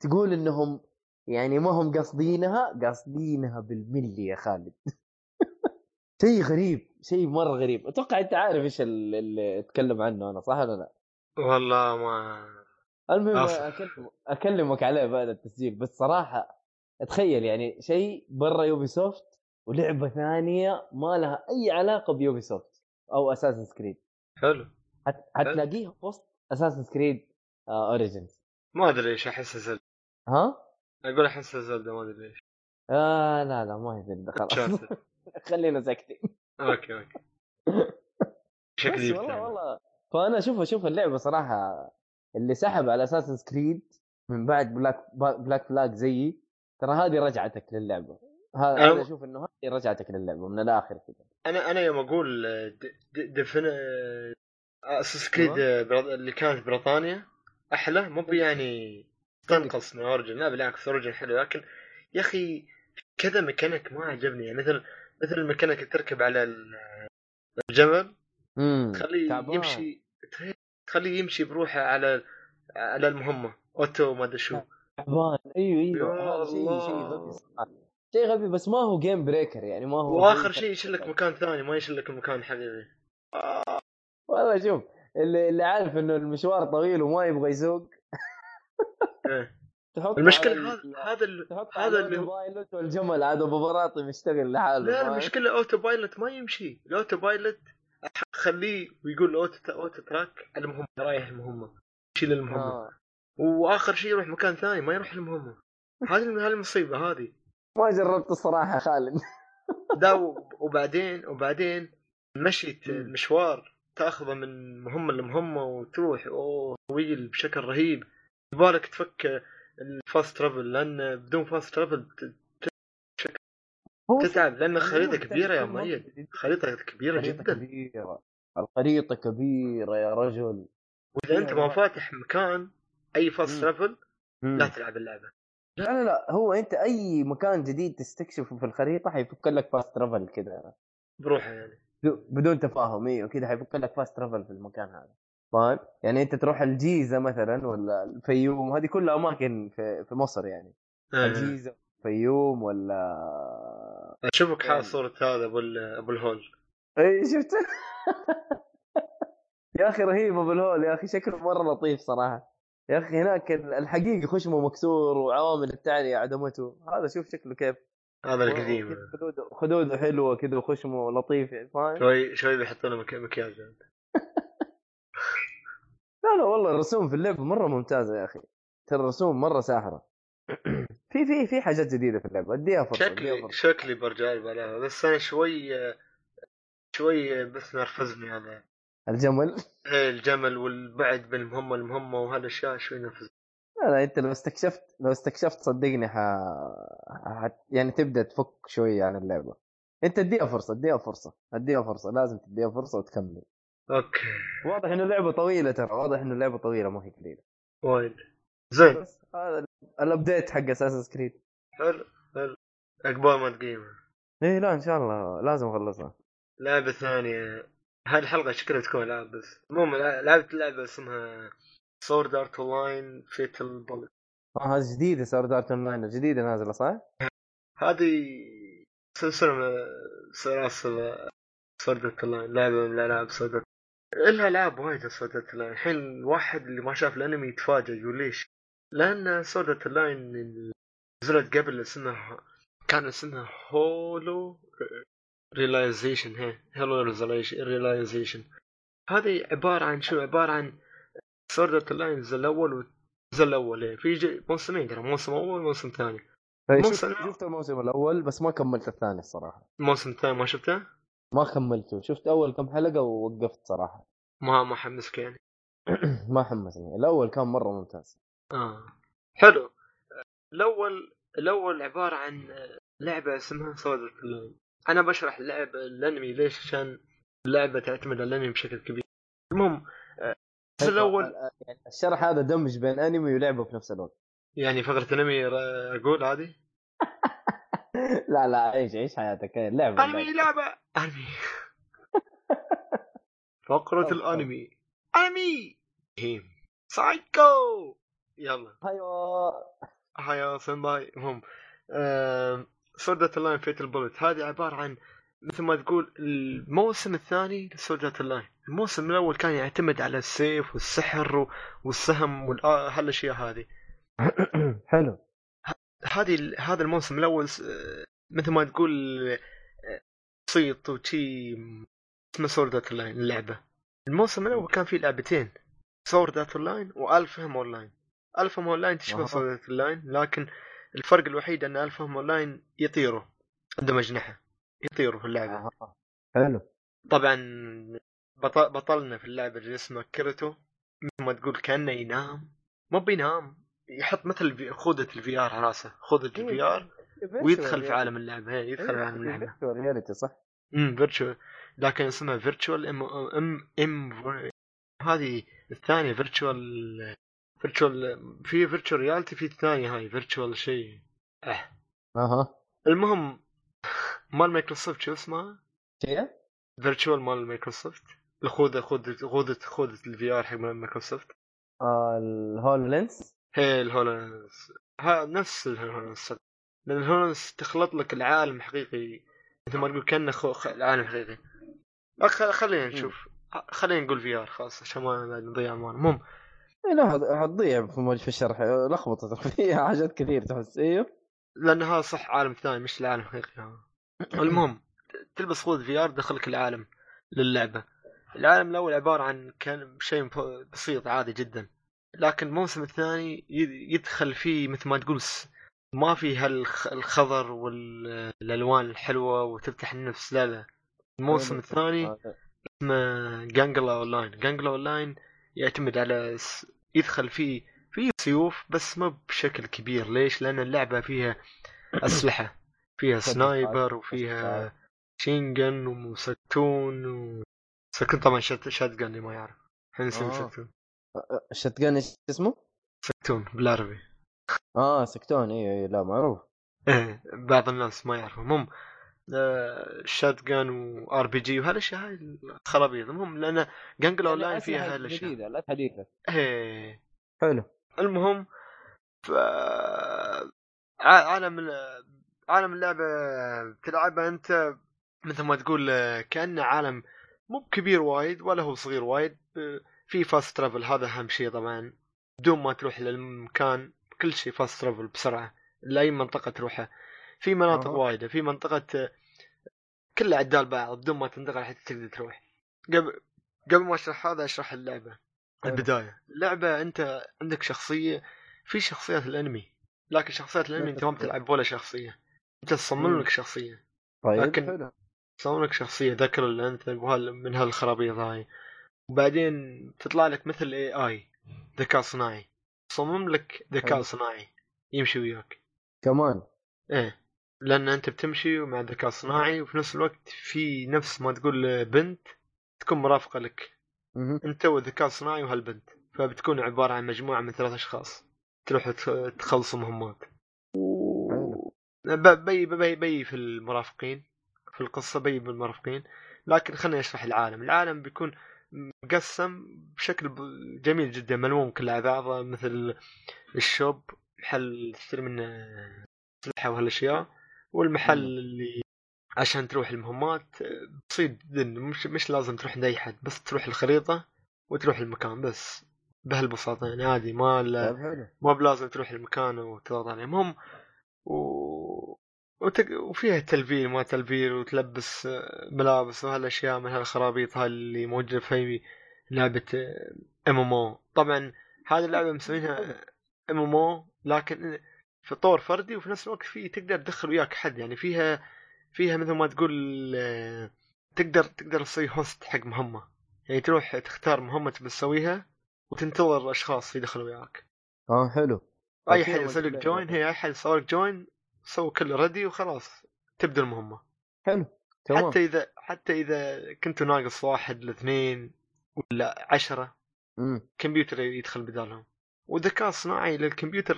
تقول إنهم يعني ما هم قاصدينها قاصدينها بالملي يا خالد. شيء غريب شيء مرة غريب. أتوقع أنت عارف إيش ال- اللي أتكلم عنه أنا صح ولا لا؟ والله ما المهم. أكلم أكلمك عليه بعد التسجيل. بس صراحة تخيل يعني شيء برا Ubisoft ولعبة ثانية ما لها أي علاقة ب Ubisoft أو Assassin's Creed حلو. حتلاقيها في وسط Assassin's Creed Origins ما أدري ليش أحس Zelda. ها؟ أقول أحس Zelda ما أدري ليش آه لا لا ما هي Zelda خلاص. خلينا ساكتين. Okay okay. شكلي والله والله. فأنا أشوف أشوف اللعبة صراحة اللي سحب على Assassin's Creed من بعد Black Black Flag زيي ترى هذه رجعتك للعبة. هذا أشوف إنه هذه رجعتك للعبة من الآخر كذا أنا أنا يوم أقول دفن Assassin's Creed اللي كانت بريطانيا أحلى مو يعني تنقص من Origins لا بالعكس Origins حلو لكن يا أخي كذا ميكانيك ما عجبني. يعني مثل مثل الميكانيك اللي تركب على ال- الجمل تخليه. يمشي تخليه يمشي بروحه على على المهمة. auto ما أدري شو. تعبان. أيوه أيوه. شيء. غبي. شيء غبي بس ما هو game breaker يعني ما هو وآخر شيء يشلك مكان ثاني ما يشلك المكان الحقيقي والله شوف اللي, اللي عارف إنه المشوار طويل وما يبغى يسوق إيه. تحط المشكلة على هذا هذا هذا اللي هو- pilot والجمل عاد أبو براطي مشتغل لحاله لا فاهم؟ المشكلة auto pilot ما يمشي ال auto pilot خليه ويقول auto auto track المهمة رايح المهمة يشيل المهمة آه. وآخر شيء يروح مكان ثاني ما يروح المهمة هذه المصيبة هذه ما جربت الصراحة يا خالد دا وبعدين وبعدين مشي مم. المشوار تاخذه من مهمة لمهمة وتروح أوه طويل بشكل رهيب. يبالك تفك ال fast travel لأن بدون fast travel تتعب لأن خريطة أيوه، كبيرة يا مؤيد. خريطة كبيرة خريطة جدا. كبيرة. الخريطة كبيرة يا رجل. وإذا أنت ما فاتح مكان أي fast. travel لا. تلعب اللعبة. لا لا لا هو أنت أي مكان جديد تستكشفه في الخريطة حيفك لك fast travel كذا بروحه يعني. بدون تفاهم أيوه كذا حيفك لك fast travel في المكان هذا فاهم؟ يعني أنت تروح الجيزة مثلا ولا الفيوم هذه كلها أماكن في, في مصر يعني آه. الجيزة الفيوم ولا أشوفك يعني. حاط صوره هذا أبو أبو الهول اي شفت يا أخي رهيب أبو الهول يا أخي شكله مرة لطيف صراحة يا أخي هناك الحقيقي خشمه مكسور وعوامل التعرية عدمته هذا شوف شكله كيف هذا القديم. خدوده خدوده حلوة كذا وخشمه لطيف يعني فاهم؟ شوي شوي بيحط له مك- مكياج. لا لا والله الرسوم في اللعبة مرة ممتازة يا أخي. ترى الرسوم مرة ساحرة. في في في حاجات جديدة في اللعبة. أديها فرصة شكلي فرصة. شكلي برجع عليها بس أنا شوي شوي بس نرفزني هذا. الجمل؟ إيه، الجمل والبعد بين المهمة لمهمه وهالأشياء شوي نرفز لا لا انت لو استكشفت لو استكشفت صدقني ح... ح... يعني تبدأ تفك شوية عن اللعبة. انت اديها فرصة اديها فرصة اديها فرصة لازم تديها فرصة وتكمل. أوكي. واضح إنه اللعبة طويلة ترى واضح إنه اللعبة طويلة ما هي قليلة. وايد. زين. هذا ال- ال update حق Assassin's Creed حلو حلو. عقبال ما تقيمه. إيه لا إن شاء الله. لازم أخلصها. لعبة ثانية. هذه الحلقة شكلها تكون العاب بس. المهم لع- لعبت لعبة اسمها Sword Art Online Fatal Bullet آه هذه جديدة Sword Art Online جديدة نازلة صح؟ هذه سلسلة من سلاسل Sword Art Online لعبة من الألعاب Sword Art لها العاب وايد Sword Art Online الحين الواحد اللي ما شاف الأنمي يتفاجئ يقول ليش؟ لأن Sword Art Online نزلت قبل اسمها كان اسمها Hollow Realization هي Hollow Realization هذه عبارة عن شو؟ عبارة عن Sword Art Online الجزء الأول الأول إيه. في موسمين ترى موسم أول وموسم ثاني. إيه، موسم- شفت, الموسم الأول بس ما كملت الثاني الصراحة. الموسم الثاني ما شفته؟ ما كملته. شفت أول كم حلقة ووقفت صراحة. ما ما حمسك يعني. ما حمسني. الأول كان مرة ممتاز. آه. حلو. الأول الأول عبارة عن لعبة اسمها Sword Art Online أنا بشرح اللعبه الأنمي ليش؟ عشان اللعبة تعتمد على الأنمي بشكل كبير. المهم آه، الأول؟ يعني الشرح هذا دمج بين أنمي ولعبة في نفس الوقت. يعني فقرة أنمي أقول هذه لا لا عيش عيش حياتك. إيه، لعبة أنمي لعبة. أنمي. فقرة طب، طب. الأنمي. أنمي. هيم. سايكو. يلا. أيوه هيا 先輩. المهم Sword Art Online Fatal Bullet هذه عبارة عن مثل ما تقول الموسم الثاني ل Sword Art Online الموسم الأول كان يعتمد على السيف والسحر والسهم وهالأشياء هذه. حلو. هذه هذا الموسم الأول س- مثل ما تقول آه، بسيط وشي اسمه Sword Art Online اللعبة. الموسم الأول كان فيه لعبتين Sword Art Online و ALfheim Online ALfheim Online تشبه. Sword Art Online لكن الفرق الوحيد أن ALfheim Online يطيروا عندهم أجنحة. يطيروا في اللعبة. آه. حلو. طبعا بطل بطلنا في اللعبة اللي اسمه Kirito. مثل ما تقول كأنه ينام. مو بينام يحط مثل خوذة ال VR على راسه. خوذة الفي ار ويدخل في عالم اللعبة. هي يدخل في عالم اللعبة. reality صح؟ امم virtual لكن اسمها virtual ام ام ام هذه الثانية virtual virtual في virtual reality في الثانية هاي virtual شيء. أه. أها. المهم مال مايكروسوفت شو اسمها؟ شيء virtual مال مايكروسوفت الخوذه خوذه خوذه خوذة ال VR حق مايكروسوفت آه ال HoloLens هي ال HoloLens ها نفس ال HoloLens لأن ال HoloLens تخلط لك العالم حقيقي. مثل ما تقول كأنه خو... خ- العالم حقيقي. أخ... خلينا نشوف. خلينا نقول VR خلاص عشان ما نضيع امانه المهم. إيه لا حتضيع في الشرح. لخبطت فيها حاجات كثير تحس. إيوه. لأن هذا صح عالم ثاني مش العالم الحقيقي. المهم تلبس خوذة VR دخلك العالم للعبة. العالم الأول عبارة عن كان شيء بسيط عادي جدا. لكن الموسم الثاني يدخل فيه مثل ما تقول ما في هالخضر والألوان الحلوة وتفتح النفس. لا لا. الموسم. الثاني آه، اسمه Gun Gale Online Gun Gale Online يعتمد على س... يدخل فيه فيه سيوف بس ما بشكل كبير. ليش؟ لأن اللعبة فيها أسلحة. فيها sniper وفيها machine gun وسكتون و... سكتون طبعا shot shotgun اللي ما يعرف. إحنا نسمي آه. سكتون ال shotgun إيش اسمه؟ سكتون بالعربي. آه سكتون. اي اي لا معروف. إيه بعض الناس ما يعرفوا المهم شات جان وار بي جي وهالأشياء هاي الخرابيط. المهم لأن جانجل اون لاين يعني فيها هالأشياء. جديدة لا حديثه إيه. حلو. المهم ف عالم ال- عالم اللعبة تلعبها أنت مثل ما تقول آه، كأنه عالم مو كبير وايد ولا هو صغير وايد. آه، في فاست ترافل هذا أهم شيء طبعا. بدون ما تروح للمكان كل شيء فاست ترافل بسرعة لأي منطقة تروحها. في مناطق أها. وايدة في منطقة آه، كلها عدال بعض بدون ما تنتقل حتى تقدر تروح. قبل قبل ما أشرح هذا أشرح اللعبة. البداية. اللعبة أنت عندك شخصية في شخصيات الأنمي لكن شخصيات الأنمي أنت ما بتلعب ولا شخصية. انت تصمم مم. لك شخصية. طيب لكن- حلو. تصمم لك شخصية ذكر الانثى وهال- من هالخرابيط هاي. وبعدين تطلع لك مثل AI ذكاء صناعي. تصمم لك ذكاء. صناعي يمشي وياك. كمان؟ إيه. لأن أنت بتمشي مع ذكاء صناعي وفي نفس الوقت في نفس ما تقول بنت تكون مرافقة لك. مهم. أنت والذكاء الصناعي وهالبنت. فبتكون عبارة عن مجموعة من ثلاث أشخاص. تروح تخلصوا مهمات بي بي بي في المرافقين في القصة بي بالمرافقين لكن خليني أشرح العالم العالم بيكون مقسم بشكل جميل جدا ملموم كله على بعضه مثل الشوب محل تشتري منه اسلحه وهالأشياء والمحل. اللي عشان تروح المهمات بسيط جدا مش مش لازم تروح عند أي حد بس تروح الخريطة وتروح المكان بس بهالبساطة يعني عادي ما طيب ما بلازم تروح المكان وتضغط عليه المهم و... وتق... وفيها تلفيل ما تلفيل وتلبس آه، ملابس وهالأشياء من هالخرابيط هاي اللي موجودة في لعبة MMO طبعا هذه اللعبة مسوينها MMO لكن في طور فردي وفي نفس الوقت في تقدر تدخل وياك حد. يعني فيها فيها مثل ما تقول آه، تقدر تقدر تسوي host حق مهمة. يعني تروح تختار مهمة تبي تسويها وتنتظر أشخاص يدخلوا وياك. آه حلو. أي حد يسوي لك join. هي أي حد يسوي لك join سوي كله ردي وخلاص تبدأ المهمة حلو تمام حتى إذا حتى إذا كنتوا ناقص واحد لاثنين ولا عشرة مم. كمبيوتر يدخل بدالهم والذكاء الصناعي للكمبيوتر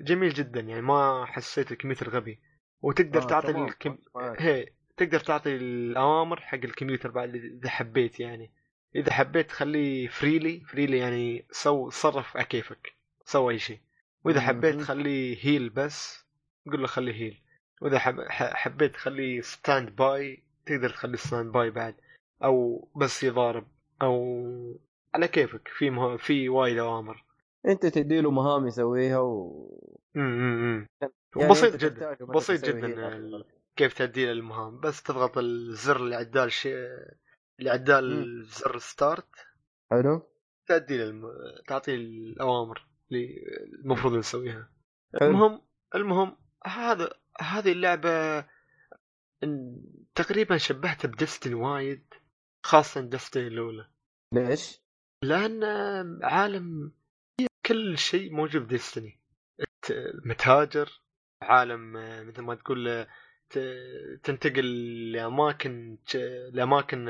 جميل جدا يعني ما حسيت الكمبيوتر غبي وتقدر آه، تعطي. الكم... معك. هي تقدر تعطي الأوامر حق الكمبيوتر بعد إذا حبيت يعني إذا حبيت تخليه freely freely يعني سو صرف على كيفك سوي أي شيء وإذا. حبيت تخليه heal بس قول له خليه heal وإذا حبيت تخليه stand by تقدر تخليه stand by بعد. أو بس يضارب. أو على كيفك. في مه... في وايد أوامر. أنت تدي له مهام يسويها و امم يعني بسيط جدا. بسيط جدا كيف تأدي المهام. بس تضغط الزر اللي عدال شيء اللي عدال زر ستارت حلو. تأدي للم... تعطي الأوامر اللي المفروض نسويها. المهم المهم هذا هذه اللعبة تقريبا شبهتها بدستني وايد خاصة دستني الأولى ليش؟ لأن عالم كل شيء موجود بديستني متاجر عالم مثل ما تقول تنتقل لأماكن لأماكن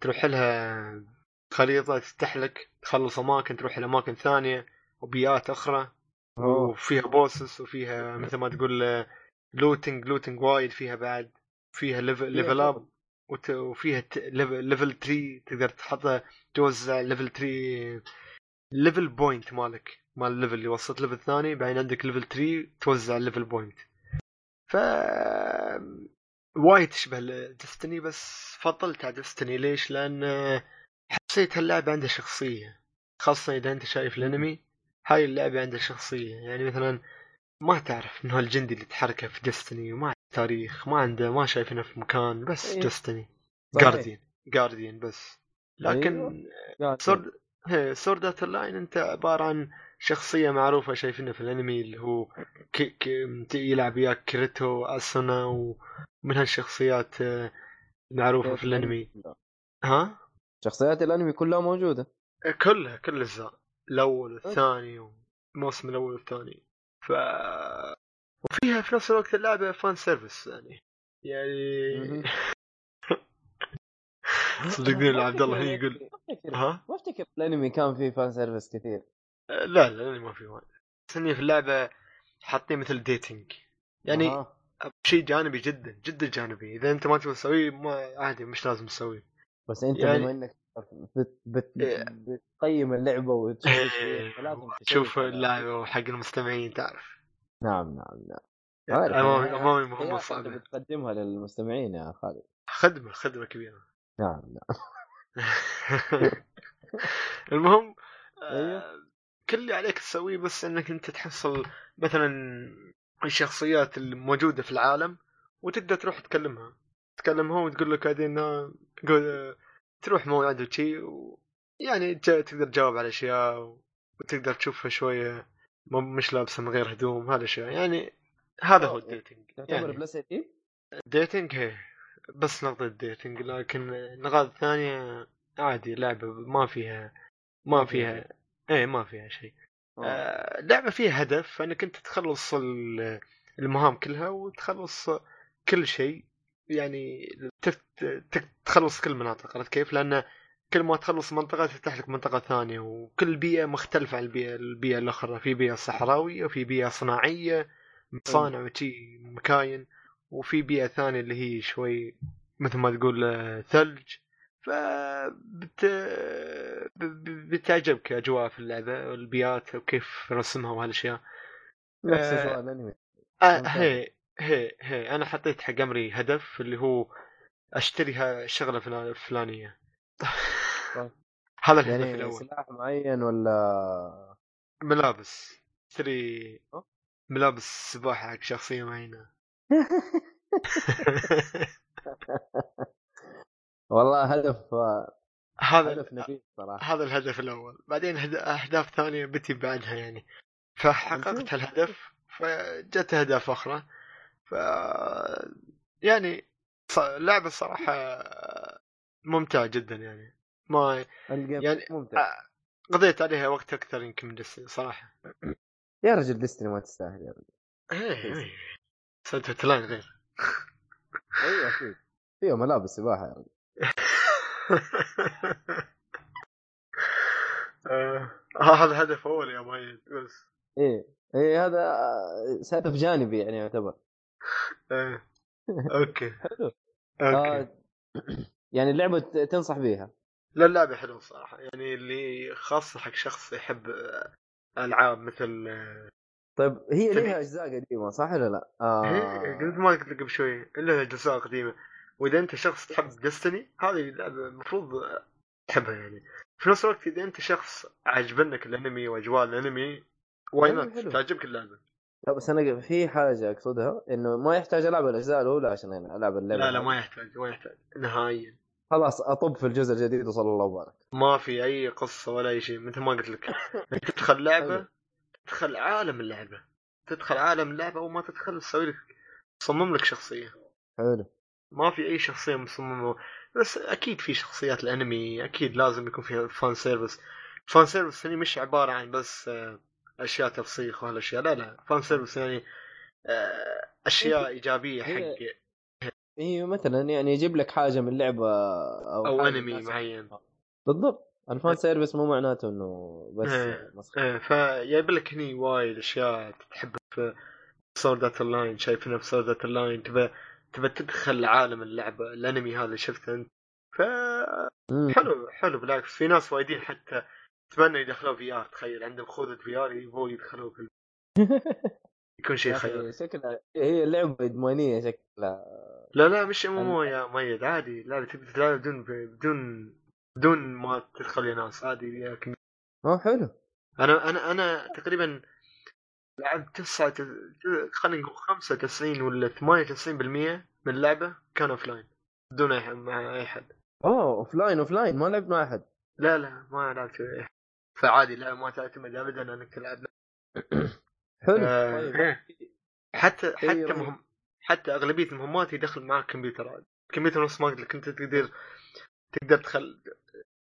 تروح لها خريطة تفتح لك تخلص أماكن تروح لأماكن ثانية وبيئات أخرى. وفيها bosses وفيها مثل ما تقول looting looting وايد فيها بعد. فيها level level up وفيها level level tree تقدر تحطها توزع level tree level point مالك مال ال level اللي وصلت level ثاني. بعدين عندك level tree توزع ال level point ف وايد تشبه Destiny بس فضلت على Destiny ليش؟ لأن حسيت هاللعبة عندها شخصية خاصة إذا أنت شايف الأنمي. هاي اللعبة عندها شخصية يعني مثلا ما تعرف إنه الجندي اللي تحركه في Destiny وما عنده تاريخ ما عنده ما شايفينه في مكان بس إيه. Destiny. guardian guardian بس. لكن أيوة. Sword Sword Art Online أنت عبارة عن شخصية معروفة شايفينها في الأنمي اللي هو كي كي يلعب وياك كريتو أسونا ومن هالشخصيات آه، المعروفه في الأنمي. ها؟ شخصيات الأنمي كلها موجودة. كلها كل الاجزاء الأول والثاني الموسم الأول والثاني. ف وفيها في نفس الوقت اللعبه fan service يعني. يعني صدقني عبد الله هي يقول ها؟ ما افتكر الأنمي كان فيه fan service كثير. لا لا الأنمي ما فيه وايد. بس إني في اللعبة حاطين مثل dating يعني أه. شيء جانبي جدا جدا جانبي. إذا أنت ما تبغى تسويه ما عادي مش لازم تسويه. بس أنت يعني... بما إنك بت... بت... إيه. بتقيم اللعبة وتشوف إيه. اللعبة وحق المستمعين تعرف. نعم نعم نعم. امامي أمامي مهمه صعبه بتقدمها للمستمعين يا خالد. خدمة خدمة كبيرة. نعم نعم. المهم أيوه. آه، كل اللي عليك تسويه بس إنك أنت تحصل مثلا الشخصيات الموجودة في العالم وتقدر تروح تكلمها. تكلمها وتقول لك هذه تروح موعد وشي و... يعني تقدر تجاوب على أشياء وتقدر تشوفها شوية مش لابسة من غير هدوم هذا الشيء. يعني هذا هو الديتنج. يعني plus dating هي بس نقطة ال dating لكن نقاط ثانية عادي لعبة ما فيها ما فيها إيه ما فيها شيء. آه. لعبة فيها هدف انك أنت تخلص المهام كلها وتخلص كل شيء. يعني تخلص كل المناطق عرفت كيف؟ لأن كل ما تخلص منطقة تفتح لك منطقة ثانية وكل بيئة مختلفة عن البيئة البيئة الأخرى. في بيئة صحراوية وفي بيئة صناعية مصانع وشي مكاين وفي بيئة ثانية اللي هي شوي مثل ما تقول آه، ثلج. ف بت... بتعجبك أجواء في اللعبة والبيئات وكيف رسمها وهالأشياء. نفس اجواء الانمي آه هي هي هي أنا حطيت حق أمري هدف اللي هو أشتري الشغله الفلانيه طيب. هذا الهدف يعني الأول. سلاح معين ولا؟ ملابس. اشتري ملابس سباحة حق شخصية معينة. والله هدف هذا هدف نبيل صراحة. هذا الهدف الأول. بعدين أهداف ثانية بتي بعدها يعني. فحققت الهدف فجت أهداف أخرى. ف يعني لعبه صراحة ممتعة جدا يعني. ما يعني ممتع. قضيت عليها وقت أكثر يمكن من ديستني صراحة. يا رجل ديستني ما تستاهل يا رجل. إيه إيه. لاين غير. أيوه أكيد. فيها ملابس سباحة يا رجل. آه، هذا هدف أول يا مؤيد بس. إيه إيه هذا هدف جانبي يعني يعتبر. okay. حلو. okay. آه يعني اللعبة تنصح بيها. لا اللعبة حلوة صراحة يعني اللي خاصة حق شخص يحب ألعاب مثل طيب هي لها أجزاء قديمة صح ولا لا؟ آه... قلت ما قلت لك قبل شوي لها أجزاء قديمة. وإذا أنت شخص تحب Destiny هذه اللعبة المفروض تحبها يعني. في نفس الوقت إذا أنت شخص عجبنك الأنمي وأجواء الأنمي why not تعجبك اللعبة. لا بس أنا في حاجة أقصدها إنه ما يحتاج ألعب الأجزاء الأولى عشان ألعب اللعبة. لا لا ما يحتاج ما يحتاج نهائيا. خلاص أطب في الجزء الجديد وصلى الله وبارك. ما في أي قصة ولا أي شيء مثل ما قلت لك. تدخل لعبة تدخل عالم اللعبة. تدخل عالم اللعبة وما تدخل تسوي لك تصمم لك شخصية. حلو. ما في أي شخصية مصممة. بس أكيد في شخصيات الأنمي أكيد لازم يكون فيها فان سيرفيس fan service هني مش عبارة عن بس آه، أشياء تفسيخ وهالاشياء لا لا fan service يعني آه، أشياء إيجابية حق أيوه مثلا يعني يجيب لك حاجة من لعبة أو, أو أنمي معين. بالضبط. ال fan service مو معناته إنه بس إيه إيه فجايب لك هني وايد أشياء تحبها في Sword Art Online شايفينها في Sword Art Online تبى تبى تدخل عالم اللعبة الأنمي هذا شفته أنت؟ ف حلو حلو بالعكس. في ناس وايدين حتى أتمنى يدخلوا VR تخيل عندهم خوذة VR يبغوا يدخلوه في يكون شيء خير شكلها هي لعبة ادمانيه شكلها. لا لا مش مو يا ميد عادي. لا تقدر بدون بدون بدون ما تدخل يا ناس عادي ياك آه حلو. أنا أنا أنا تقريبا لعبت تسعة خلينا نقول 95 ولا 98% من اللعبة كان offline بدون اي مع أي حد. أوه offline offline ما لعبت مع أحد. لا لا ما لعبت اي فعادي اللعبه ما تعتمد ابدا أنك تلعب حلو آه، طيب. إيه. حتى شيء حتى. مهم حتى أغلبية المهمات يدخل معك كمبيوتر عادي. الكمبيوتر نفس ما قلت لك أنت تقدر تقدر تخل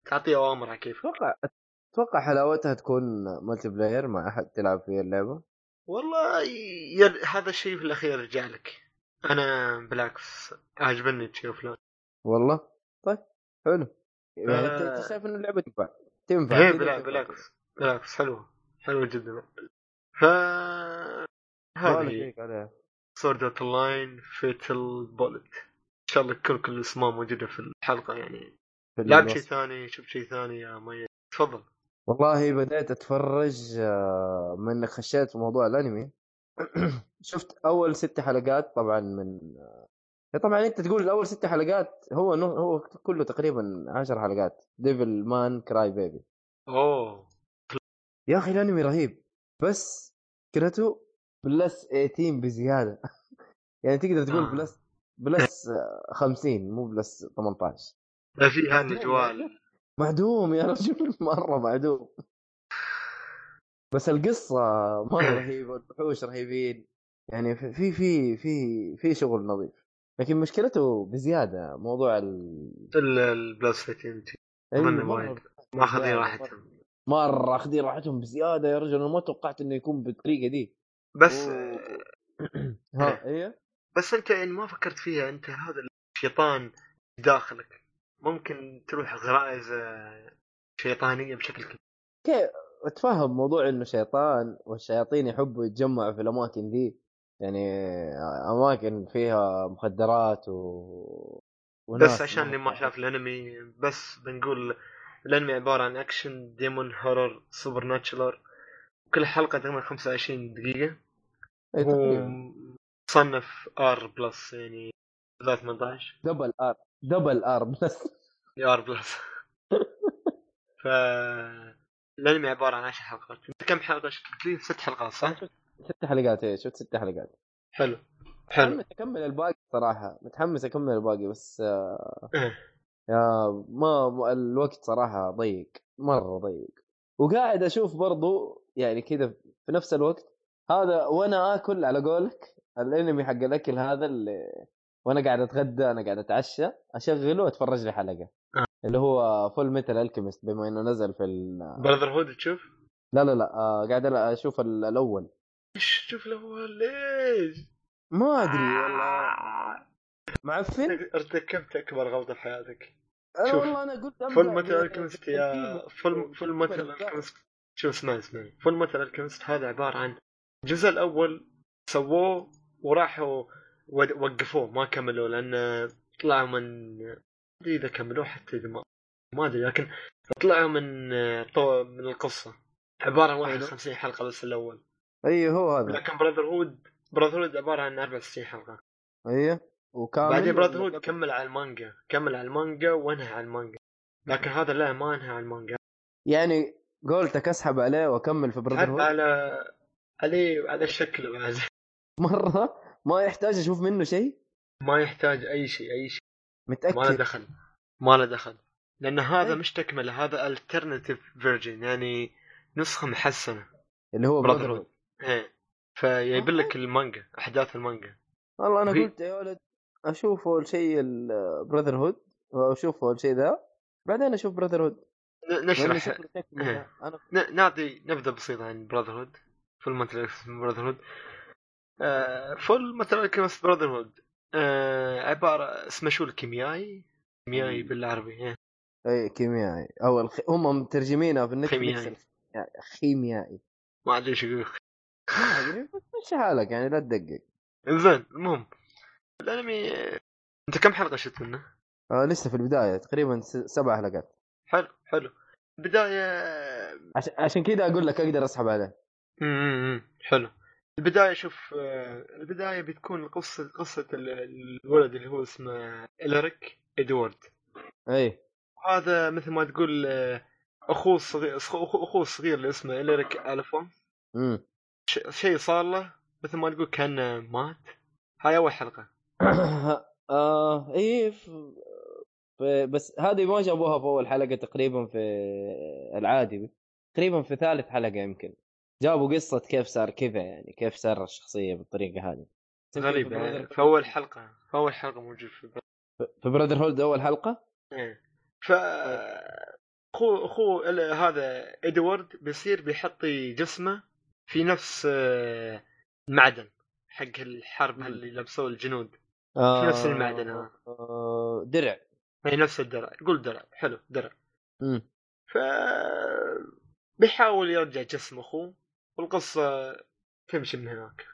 تعطيه أوامر على كيفك. أتوقع أتوقع حلاوتها تكون multiplayer مع أحد تلعب فيها اللعبة. والله ير... هذا الشيء في الأخير يرجع لك. أنا بالعكس عجبني تشوف فلان والله؟ طيب حلو. يعني آه. أنت أنت شايف إنه اللعبة تنفع؟ تنفع هي بلا... بالعكس. بالعكس حلوة. حلوة جدا. ف هذه سورد اوت لاين فيتل بولت إن شاء الله تكون كل الأسماء موجودة في الحلقة يعني. لعب. شيء ثاني شوف شيء ثاني يا مي. تفضل. والله بديت أتفرج آه، من خشيت في موضوع الأنمي. شفت أول ست حلقات طبعا من آه، طبعا أنت تقول الأول ست حلقات هو نو- هو كله تقريبا عشر حلقات. Devilman Crybaby أوه. يا أخي الأنمي رهيب. بس فكرته plus 18 بزيادة. يعني تقدر تقول. plus plus آه، 50 مو plus 18 لا في هالجوال معدوم يا رجل مرة معدوم. بس القصة مرة رهيبة الوحوش رهيبين. يعني في في في, في شغل نظيف. لكن مشكلته بزيادة موضوع ال البلس 15 أيوة، أظن مرة وايد. ماخذين بزيادة، راحتهم. مرة اخذين راحتهم بزيادة يا رجل. أنا ما توقعت إنه يكون بالطريقة دي. بس و- ها إيه. بس أنت يعني ما فكرت فيها. أنت هذا الشيطان داخلك. ممكن تروح غرائز آه، شيطانية بشكل كبير. كيف أتفهم موضوع إنه شيطان والشياطين يحبوا يتجمعوا في الأماكن دي. يعني أماكن فيها مخدرات و بس عشان اللي ما شاف الأنمي بس بنقول الأنمي عبارة عن action demon horror supernatural كل حلقة تقريبا 25 دقيقة. تقريبا. مصنف R plus يعني 18 double R double R بس. R plus ف الأنمي عبارة عن 10 حلقات. كم حلقة؟ شفت لي ست حلقات صح؟ ست حلقات إيه شفت ست حلقات. حلو. حلو. متحمس أكمل الباقي صراحة. متحمس أكمل الباقي بس آه، إيه. يا ما الوقت صراحة ضيق مرة ضيق. وقاعد أشوف برضو يعني كذا في نفس الوقت هذا وأنا آكل على قولك الأنمي حق الأكل هذا اللي وأنا قاعد أتغدى أنا قاعد أتعشى أشغله وأتفرج لي حلقة. آه. اللي هو Fullmetal Alchemist بما إنه نزل في ال... Brotherhood تشوف؟ لا لا لا آه قاعد أشوف ال- الأول. إيش شوف الأول ليش؟ ما أدري والله. معفن ارتكبت اكبر غلطة في حياتك؟ أنا شوف، والله أنا قلت Fullmetal Alchemist يا. Full Fullmetal. Alchemist شوف اسمع اسمع. Fullmetal Alchemist هذا عبارة عن الجزء الأول سووه وراحوا وقفوه ما كملوا لأن طلعوا من أدري إذا كملوه حتى إذا ما ما أدري لكن طلعوا من طو... من القصة. عبارة عن 51 حلقة بس الأول. اي هو هذا. لكن Brotherhood Brotherhood عبارة عن 64 حلقه أيوه وكامل بعدين Brotherhood كمل على المانجا كمل على المانجا وانهى على المانجا. لكن هذا لا ما انهى على المانجا. يعني قولتك اسحب عليه وأكمل في Brotherhood على عليه على شكله بعد. مرة؟ ما يحتاج أشوف منه شيء؟ ما يحتاج أي شيء أي شيء. ما له متأكد؟ دخل. ما له دخل. لأن هذا طيب. مش تكمله هذا alternative version يعني نسخة محسنة. اللي هو Brotherhood إيه. فيجيب لك المانجا أحداث المانجا. والله أنا وهي- قلت يا ولد أشوف أول شيء Brotherhood وأشوف أول شيء ذا بعدين أشوف Brotherhood ن- نشرح. إيه. نعطي نبذة بسيطة عن براذر هود فول ماتل براذر هود فول ماتل الكيمست براذر هود عبارة اسمه شو الكيميائي؟ كيميائي بالعربي إيه. اي كيميائي. أو الخ... هم مترجمينها في النتفلكس خيميائي. الخ- خيميائي. ما أدري إيش يقول. مشي حالك يعني لا تدقق. زين المهم. الأنمي أنت كم حلقة شفت منه؟ آه لسه في البداية تقريبا. سبع حلقات. حلو حلو. البداية عشان عشان كذا أقول لك أقدر أسحب عليه. امم حلو. البداية شوف آه، البداية بتكون قصة قصة ال- الولد اللي هو اسمه إليريك إدوارد. اي هذا مثل ما تقول آه، أخوه الصغير أخوه الصغير اللي اسمه إليريك الفون امم شيء صار له مثل ما تقول كان مات. هاي أول حلقة. آه اي. بس هذه ما جابوها في أول حلقة تقريبا في العادي تقريبا في ثالث حلقة يمكن. جابوا قصة كيف صار كذا يعني كيف صار الشخصية بالطريقة هذه. غريب يعني في أول حلقة في أول حلقة موجود في في براذر هولد أول حلقة؟ إيه ف اخو أخو هذا إدوارد بيصير بيحطي جسمه في نفس آه، المعدن حق الحرب اللي لبسوه الجنود. آه في نفس المعدن هذا آه درع. إي نفس الدرع. قول درع. حلو درع. امم ف بيحاول يرجع جسم أخوه والقصة تمشي من هناك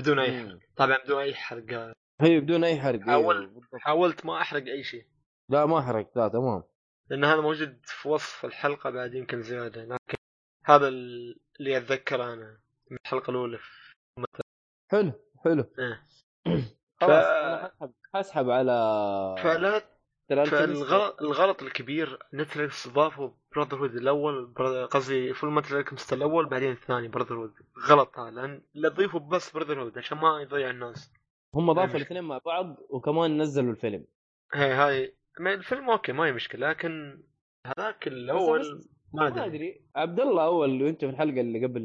بدون أي حرق. طبعا بدون أي حرق هي بدون أي حرق حاول أيوه. حاولت ما أحرق أي شيء. لا ما احرق لا تمام. لأن هذا موجود في وصف الحلقة بعد يمكن زيادة. هذا اللي أتذكره أنا من الحلقة الأولى. حلو حلو. إيه. خلاص أنا حسحب حسحب على فلا فالغلط الغلط الكبير نتفلكس ضافوا Brotherhood الأول قصدي Fullmetal Alchemist الأول بعدين الثاني Brotherhood غلط هذا لأن لا تضيفوا بس Brotherhood عشان ما يضيع الناس. هم ضافوا الاثنين مع بعض وكمان نزلوا الفيلم. هي هاي. الفيلم أوكي ما هي مشكلة لكن هذاك الأول ما ادري ما أدري. عبد الله أول وأنت في الحلقة اللي قبل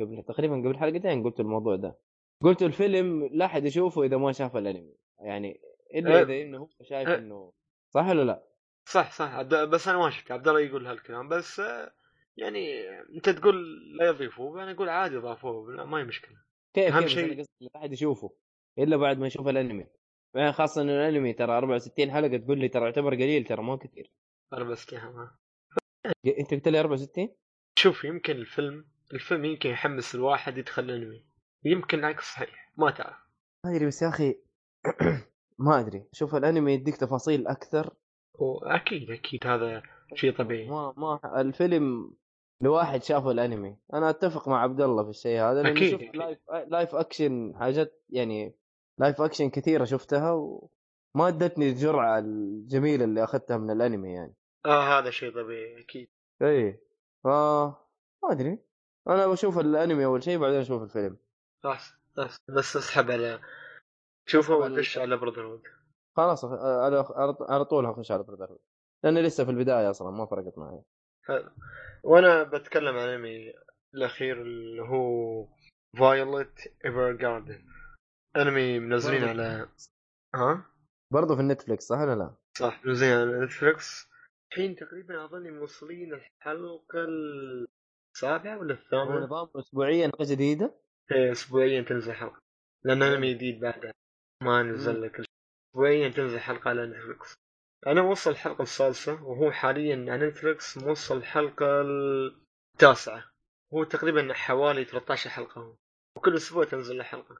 قبل تقريبا قبل حلقتين قلت الموضوع ده. قلت الفيلم لا أحد يشوفه إذا ما شاف الأنمي. يعني إلا إذا إنه هو شايف إنه صح ولا لا؟ صح صح. بس أنا ما شفت. عبد الله يقول هالكلام. بس يعني أنت تقول لا يضيفوه أنا أقول عادي ضافوه. ما هي مشكلة. كيف أهم شيء لا أحد يشوفه إلا بعد ما يشوف الأنمي. يعني خاصة إن الأنمي ترى 64 حلقة تقول لي ترى يعتبر قليل ترى مو كثير. 64 ها انت قلت لي 64 شوف يمكن الفيلم الفيلم يمكن يحمس الواحد يدخل الانمي يمكن العكس صحيح ما تعرف. ما أدري بس يا أخي ما أدري. شوف الأنمي يديك تفاصيل أكثر. أكيد أكيد هذا شيء طبيعي. ما ما الفيلم لواحد شافه الأنمي. أنا أتفق مع عبد الله في الشيء هذا لأني أكيد. شفت live live action حاجات يعني live action كثيرة شفتها وما أدتني الجرعة الجميلة اللي أخذتها من الأنمي يعني. آه هذا شيء طبيعي أكيد. اي ف ما أدري. أنا بشوف الأنمي أول شيء بعدين أشوف الفيلم. بس بس بس اسحب على شوفه ودش على براذر هود خلاص على على طول هخش على Brotherhood لأني لسه في البداية أصلا ما فرقت معي. وأنا بتكلم عن أنمي الأخير اللي هو Violet Evergarden أنمي منزلين على ها؟ برضه في ال Netflix صح ولا لا؟ صح منزلين على Netflix الحين تقريبا اظني موصلين الحلقة السابعة ولا الثامنة؟ نظام اسبوعيا حلقه جديدة؟ إيه اسبوعيا تنزل حلقة. لأن انمي جديد بعدها. ما نزل لك اسبوعيا تنزل حلقة على نتفلكس أنا موصل الحلقة السادسة وهو حاليا على نتفلكس موصل الحلقة التاسعة. هو تقريبا حوالي 13 حلقة هو. وكل أسبوع تنزل له حلقة.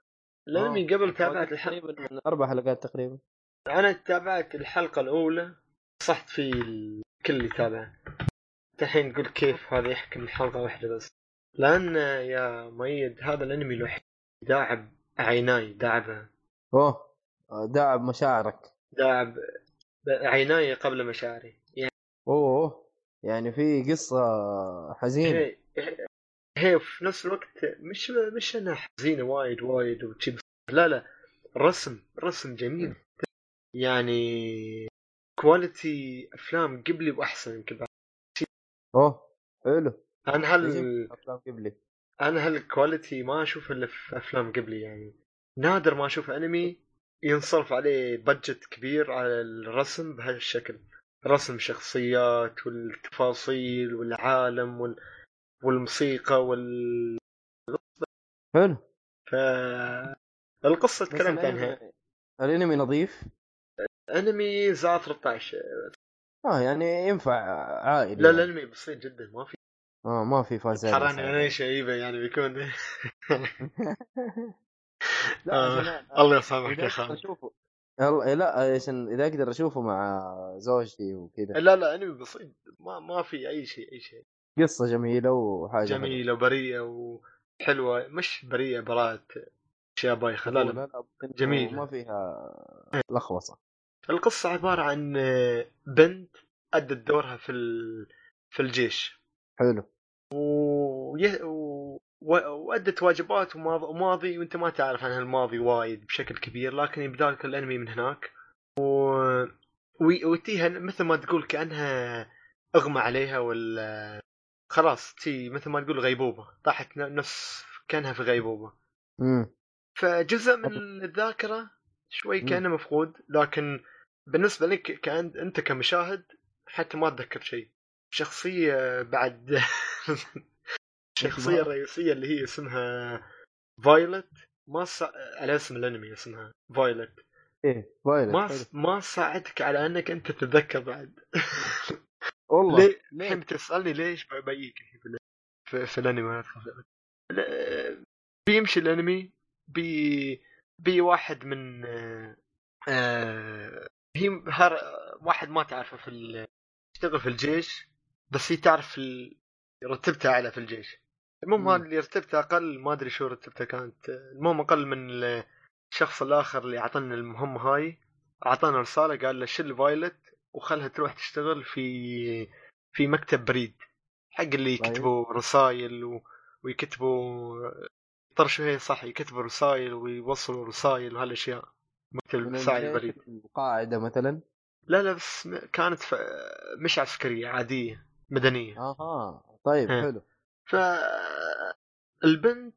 الانمي آه. قبل تابعت الحلقة. أربع حلقات تقريبا. أنا تابعت الحلقة الأولى صحت في الكل يتابع الحين تقول كيف هذا يحكي من حلقه واحدة بس. لأن يا مؤيد هذا الأنمي الوحيد داعب عيناي داعبها أوه داعب مشاعرك. داعب عيناي قبل مشاعري. يعني أوه يعني في قصة حزينة. هي, هي في نفس الوقت مش مش إنها حزينة وايد وايد وشي لا لا الرسم الرسم جميل. يعني quality أفلام قبلي واحسن يمكن أوه حلو. أنا هل أفلام قبلي. أنا هال quality ما أشوف إلا في أفلام قبلي يعني. نادر ما أشوف انمي ينصرف عليه budget كبير على الرسم بهالشكل. رسم شخصيات والتفاصيل والعالم وال... والموسيقى وال حلو. ف القصة تكلمت عنها. الأنمي نظيف. انمي زائد 13 آه يعني ينفع عائلي لا الأنمي بسيط جدا ما في. آه ما في فاز حراني أنا شيبه يعني بيكون. آه. الله يسامحك يا خالد. أشوفه. لا عشان إذا أقدر أشوفه مع زوجتي وكذا. لا لا أنمي بسيط. ما ما في أي شيء أي شيء. قصة جميلة وحاجة جميلة وبريئة وحلوة. مش بريئة براءة أشياء بايخة. لا لا, جميلة. ما فيها لخبصه القصة عبارة عن بنت أدت دورها في في الجيش. حلو. و... وأدت واجبات وماضي وأنت ما تعرف عن الماضي وايد بشكل كبير لكن يبدالك الأنمي من هناك. و وتيها مثل ما تقول كأنها أغمى عليها ولا خلاص تي مثل ما تقول غيبوبة طاحت نفس كأنها في غيبوبة. امم فجزء من الذاكرة شوي مم. كأنه مفقود لكن بالنسبة لك كأن أنت كمشاهد حتى ما أتذكر شيء. شخصية بعد الشخصيه الرئيسيه اللي هي اسمها Violet. ما ص... على اسم الأنمي اسمها فايلت. إيه Violet ما حلو. ما ساعدك على أنك أنت تتذكر بعد. والله؟ الحين بتسالني ليش بيجيك في, في, الأنمي؟ بيمشي الأنمي بي بي واحد من آه، آه، هي هر واحد ما تعرفه في ال... يشتغل في الجيش بس هي تعرف ال... رتبته اعلى في الجيش المهم. هذا اللي رتبته أقل ما أدري شو رتبته كانت المهم أقل من الشخص الآخر اللي اعطانا المهمة هاي أعطانا رسالة قال له شل Violet وخلها تروح تشتغل في في مكتب بريد حق اللي طيب. يكتبوا رسائل و... ويكتبوا شو هي صح يكتبوا رسائل ويوصلوا رسائل وهالأشياء رسائل الجيش البريد القاعدة مثلا؟ لا لا بس كانت ف... مش عسكرية عادية مدنية. أها طيب إيه. حلو. ف البنت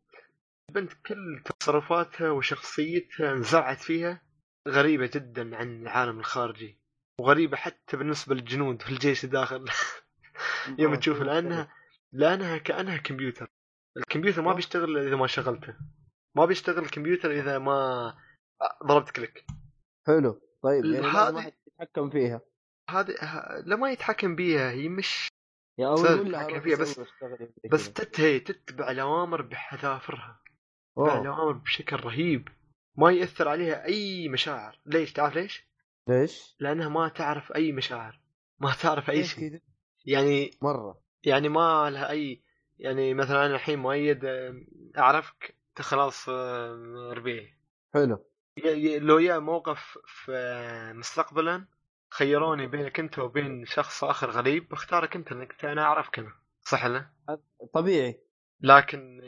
البنت كل تصرفاتها وشخصيتها انزرعت فيها غريبة جدا عن العالم الخارجي وغريبة حتى بالنسبة للجنود في الجيش الداخل. يوم آه، تشوف حلو. لأنها لأنها كأنها كمبيوتر. الكمبيوتر ما آه. بيشتغل إذا ما شغلته. ما بيشتغل الكمبيوتر إذا ما ضربت كليك حلو. طيب يعني هذه- واحد يتحكم فيها. هذه ه- لما يتحكم بيها هي مش يا أو سهل يقول لها تتحكم روح فيها، بس- بس. تتهي تتبع الأوامر بحذافرها. تتبع. الأوامر بشكل رهيب. ما يأثر عليها أي مشاعر. ليش؟ تعرف ليش؟ ليش؟ لأنها ما تعرف أي مشاعر. ما تعرف ليش شيء؟ يعني مرة. يعني ما لها أي يعني مثلا الحين مؤيد خلاص آه، ربيعي. حلو. لو يا موقف في مستقبلا خيروني بينك أنت وبين شخص آخر غريب بختارك أنت لأنك أنت- أنا أعرفك أنا صح ولا؟ طبيعي. لكن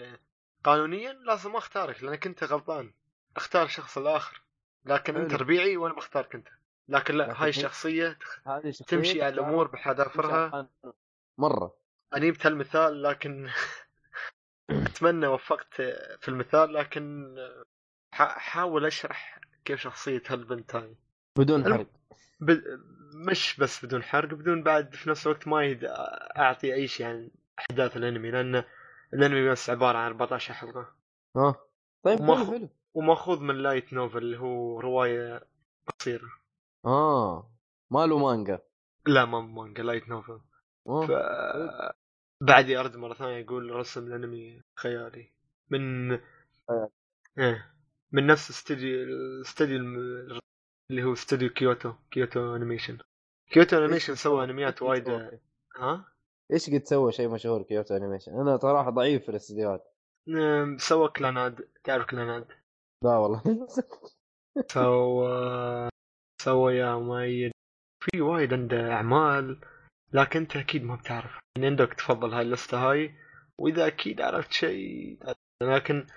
قانونيا لازم أختارك لأنك أنت غلطان. اختار الشخص الآخر. لكن أنت. ربيعي وأنا بختارك أنت. لكن لا لكن هاي الشخصية تمشي على الأمور بحذافرها. مرة. أنا جبت هالمثال لكن أتمنى وفقت في المثال لكن حاول أشرح كيف شخصيه هالبنت هاي بدون حرق. ب... مش بس بدون حرق بدون بعد في نفس الوقت ما يد... أعطي أي شيء عن أحداث الأنمي لأن الأنمي بس عبارة عن 14 حلقة. ها طيب وما حلو حلو. وماخوذ من light novel اللي هو رواية قصيرة. آه. ماله مانجا؟ لا ما مانجا light novel آه. ف بعد يرد مرة ثانية يقول رسم الأنمي خيالي. من خيال. إيه. من نفس استوديو الاستوديو اللي هو استوديو كيوتو كيوتو انيميشن. كيوتو انيميشن سوى انميات وايد ها؟ إيش قد سوى شيء مشهور Kyoto Animation؟ أنا صراحة ضعيف في الاستديوهات. أم، سوى Clannad. تعرف Clannad؟ لا والله. سوى سوى يا مؤيد في وايد عنده أعمال لكن أنت أكيد ما بتعرف. يعني عندك تفضل هاي اللستة هاي وإذا أكيد عرفت شيء. لكن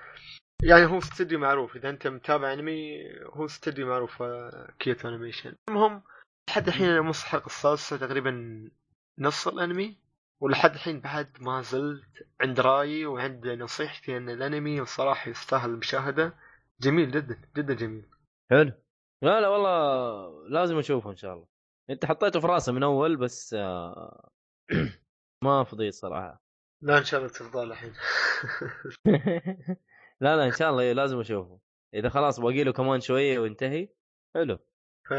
يعني هو استوديو معروف. إذا أنت متابع أنمي هو استوديو معروف Kyoto Animation. المهم لحد الحين أنا الحلقة السادسة تقريبا نص الأنمي ولحد الحين بعد ما زلت عند رأيي وعند نصيحتي أن الأنمي الصراحه يستاهل المشاهده جميل جدا جدا جميل. حلو. لا لا والله لازم أشوفه إن شاء الله. أنت حطيته في رأسه من أول بس آه، ما فضيت صراحة. لا إن شاء الله تفضل الحين. لا لا إن شاء الله لازم أشوفه. إذا خلاص باقي له كمان شوية وينتهي حلو. ف...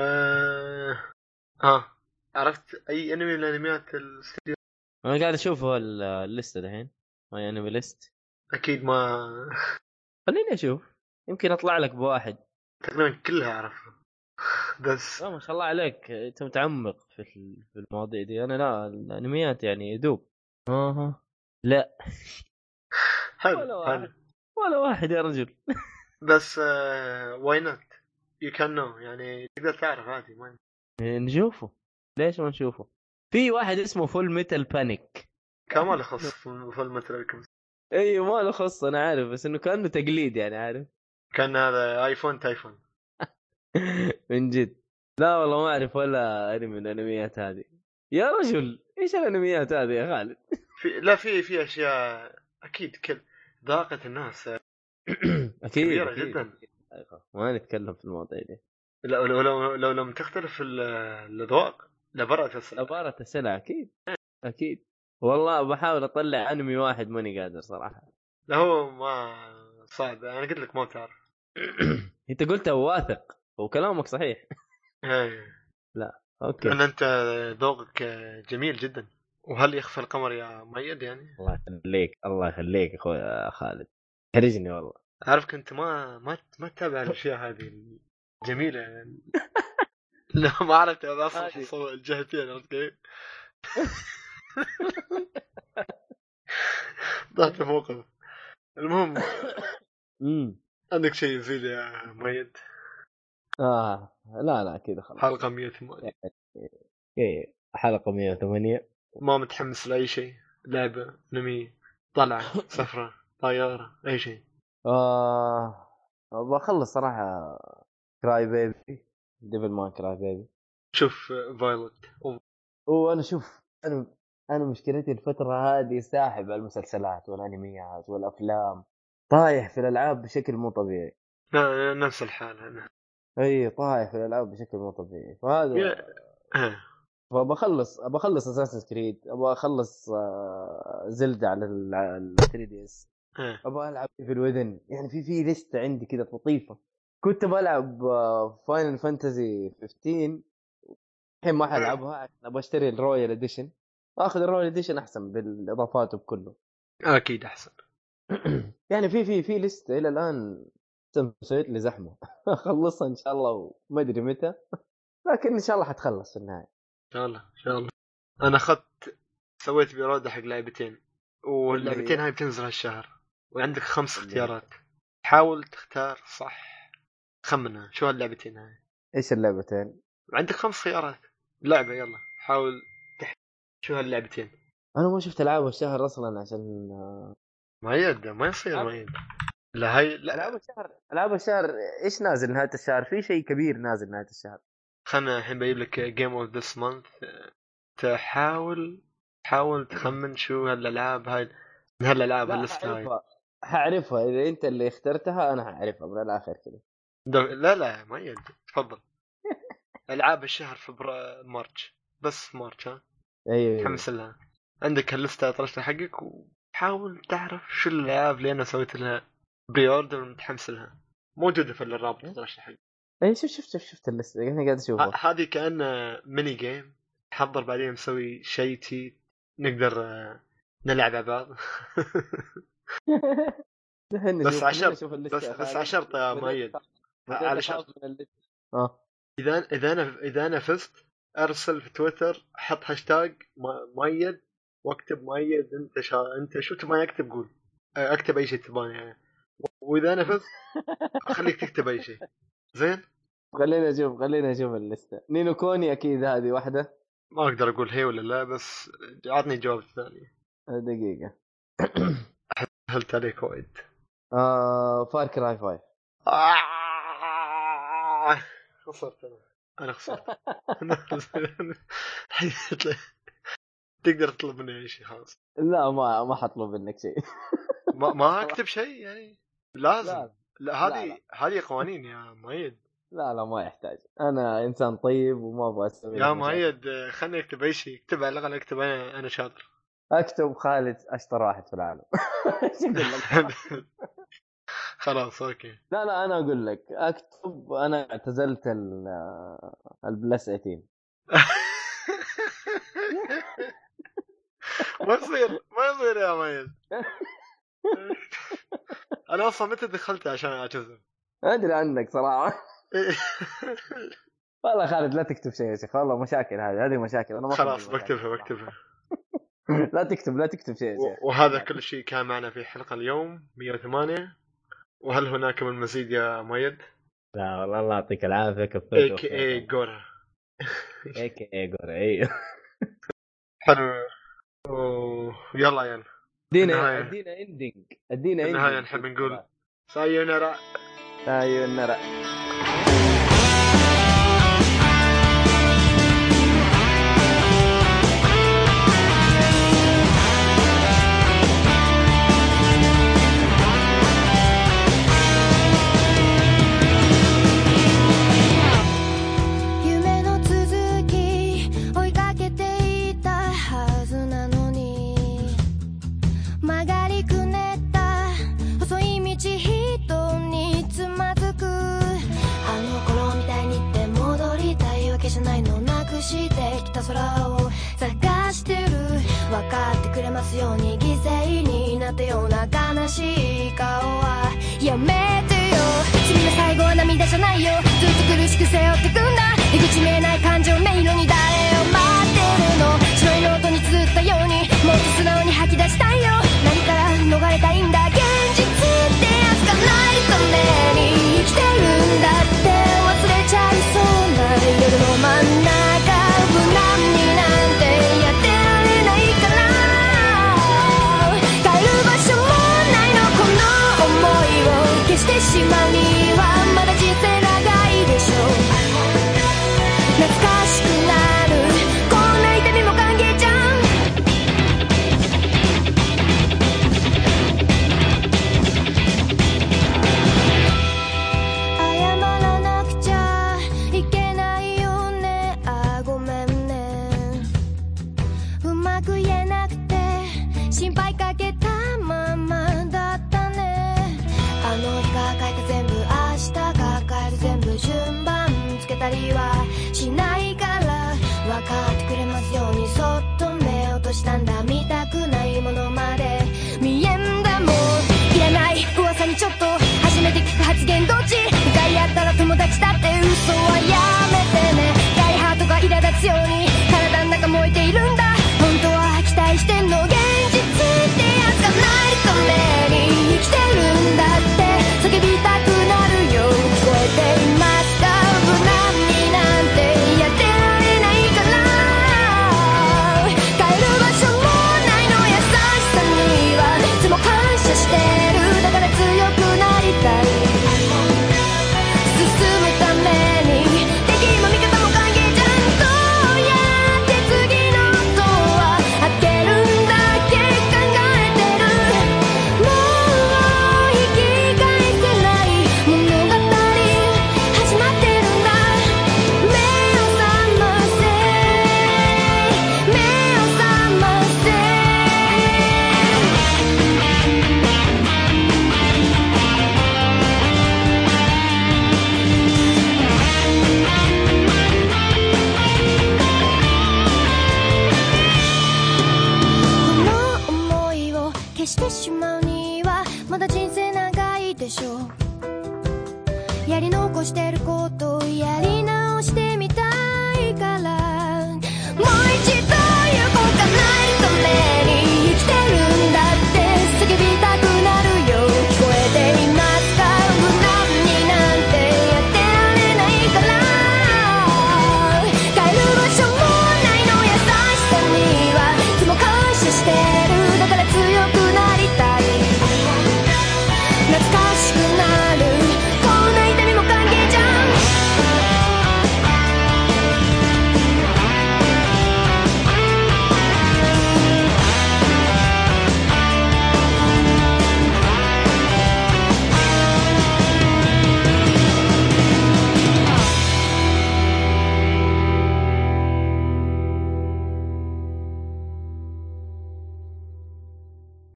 ها عرفت أي أنمي من أنميات الاستديو أنا قاعد أشوف ال- الليسته دحين MyAnimeList. أكيد ما خليني أشوف. يمكن أطلع لك بواحد. تقريبا كلها أعرفها. بس. ما شاء الله عليك. أنت متعمق في في المواضيع دي. أنا لا الأنميات يعني يدوب. أها لا. حلو. حلو. ولا واحد يا رجل. بس واي نوت يو كان نو يعني تقدر تعرف عادي ما نشوفه. ليش ما نشوفه؟ في واحد اسمه فول ميتال بانيك كان ما له خص في في المتر أيوه ما له خص أنا عارف بس إنه كأنه تقليد يعني عارف. كان هذا ايفون تايفون من جد. لا والله ما أعرف ولا انمي من الأنميات هذه. يا رجل إيش الأنميات هذه يا خالد؟ في لا في في أشياء أكيد كل ذاقة الناس. أكيد كبيرة أكيد. جدا. ما نتكلم في المواضيع دي. لو لو لو, لو لم تختلف ال- الاذواق لبرأت السلع. لبارة السلع أكيد. أكيد. والله بحاول أطلع أنمي واحد ماني قادر صراحة. لا هو ما صعب. أنا قلت لك ما تعرف. أنت قلتها واثق وكلامك صحيح. إيه. أوكي. لأن أنت ذوقك جميل جدا. وهل يخفى القمر يا مؤيد يعني؟ الله يخليك الله يخليك أخوي خالد. حرجني والله. اعرفك انت ما ما ما تتابع الأشياء هذه الجميلة يعني. لا ما عرفت هذا أصلا فيها عرفت كيف؟ ضغط موقف المهم عندك شيء يزيد يا مؤيد آه لا لا كذا خلاص. حلقة 108 إيه، حلقة 108 ما متحمس لأي شيء. لعبة انمي طلعة سفرة طيارة أي شيء. آه بخلص صراحة Crybaby Devilman Crybaby شوف Violet وأنا شوف أنا أنا مشكلتي الفترة هذه ساحب على المسلسلات والأنميات والأفلام. طايح في الألعاب بشكل مو طبيعي. نفس الحال أنا. اي طايح في الألعاب بشكل مو طبيعي. فهذا. فبخلص بخلص اساسن كريد أبغى أخلص آه، زلدة على ال 3 دي اس. أبغى ألعب في الودن. يعني في في لسته عندي كذا لطيفة. كنت بلعب Final Fantasy 15 الحين ما حلعبها عشان أبغى أشتري ال Royal Edition آخذ ال Royal Edition أحسن بالإضافات وبكله أكيد أحسن. يعني في في في لسته إلى الآن مسويت لي زحمة. أخلصها إن شاء الله وما أدري متى. لكن إن شاء الله حتخلص في النهاية. شاء الله ان شاء الله أنا أخذت سويت pre-order حق لعبتين. واللعبتين هاي بتنزل هالشهر. وعندك خمس اختيارات. حاول تختار صح. خمنها شو هاللعبتين هاي؟ إيش اللعبتين؟ عندك خمس خيارات. لعبة يلا. حاول تحت. شو هاللعبتين؟ أنا ما شفت ألعاب الشهر أصلا عشان مؤيد ما يصير مؤيد لا هاي لا. ألعاب الشهر ألعاب الشهر إيش نازل نهاية الشهر؟ في شيء كبير نازل نهاية الشهر. خلنا الحين بجيب لك game of this month تحاول حاول تخمن شو هالألعاب هاي من هالألعاب لا هاللسته هاي. حعرفها إذا أنت اللي اخترتها أنا حعرفها من الآخر كذا. دو- لا لا مؤيد تفضل. ألعاب الشهر فبراير March. بس March ها؟ أيوه تحمس لها. عندك اللسته طرشتها حقك وحاول تعرف شو الألعاب اللي أنا سويت لها. pre-order متحمس لها. موجودة في الرابط طرشتها حقك. اي شوف شفت شفت شفت اللسته أنا قاعد اشوفها هذه كأنه mini game تحضر بعدين مسوي شيء تي نقدر آه، نلعب مع بعض. بس عشرة- اللستة بس بس. عشرة يا بديت مؤيد. على شرط. آه. إذا إذا أنا إذا أنا فزت أرسل في تويتر حط هاشتاج مؤيد واكتب مؤيد أنت شا... أنت شو تبغى أكتب؟ قول. آه، أكتب أي شيء تبغاني. يعني. وإذا أنا فزت خليك تكتب أي شيء. زين؟ خلينا نشوف خلينا نشوف اللستة نينو كوني أكيد هذه واحدة. ما أقدر أقول هي ولا لا بس عطني جواب ثاني. دقيقة. هلت عليك وايد. آه فار كراي 5 آه، خسرت أنا. أنا خسرت. تقدر تطلب مني أي شيء خلاص. لا ما ما حطلب منك شيء. ما ما أكتب شيء يعني؟ لازم. لا هذه. هذه قوانين يا مؤيد. لا لا ما يحتاج. أنا إنسان طيب وما أبغى أسوي يا. مؤيد خلني أكتب أي شيء. اكتب على الأقل أكتب أنا أنا شاطر. أكتب خالد أشطر واحد في العالم؟ خلاص okay. لا لا أنا أقول لك أكتب أنا اعتزلت ال- ال plus 18 ما يصير ما يصير يا مؤيد. أنا أصلا متى دخلت عشان اعتذر أدري عنك صراحة. والله خالد لا تكتب شيء يا شيخ والله مشاكل هذه هذه مشاكل أنا ما خلاص. بكتبها بكتبها. لا تكتب لا تكتب شيء يا شيخ. وهذا كل شيء كان معنا في حلقة اليوم 108 وهل هناك من مزيد يا مؤيد؟ لا والله الله يعطيك العافية كفيت اي كي اي جورا اي كي اي جورا أيوه. حلو. و- يلا يلا. أدينا. أدينا اندنج أدينا النهاية نحب نقول سايونارا أيوه النرى 空を探してる分かってくれますように犠牲になったような悲しい顔はやめてよ。君の最後は涙じゃないよ。ずっと苦しく背負ってくんだ。出口見えない感情迷路に誰を待ってるの。白いノートに綴ったようにもっと素直に吐き出したいよ。何から逃れたいんだ。希望你。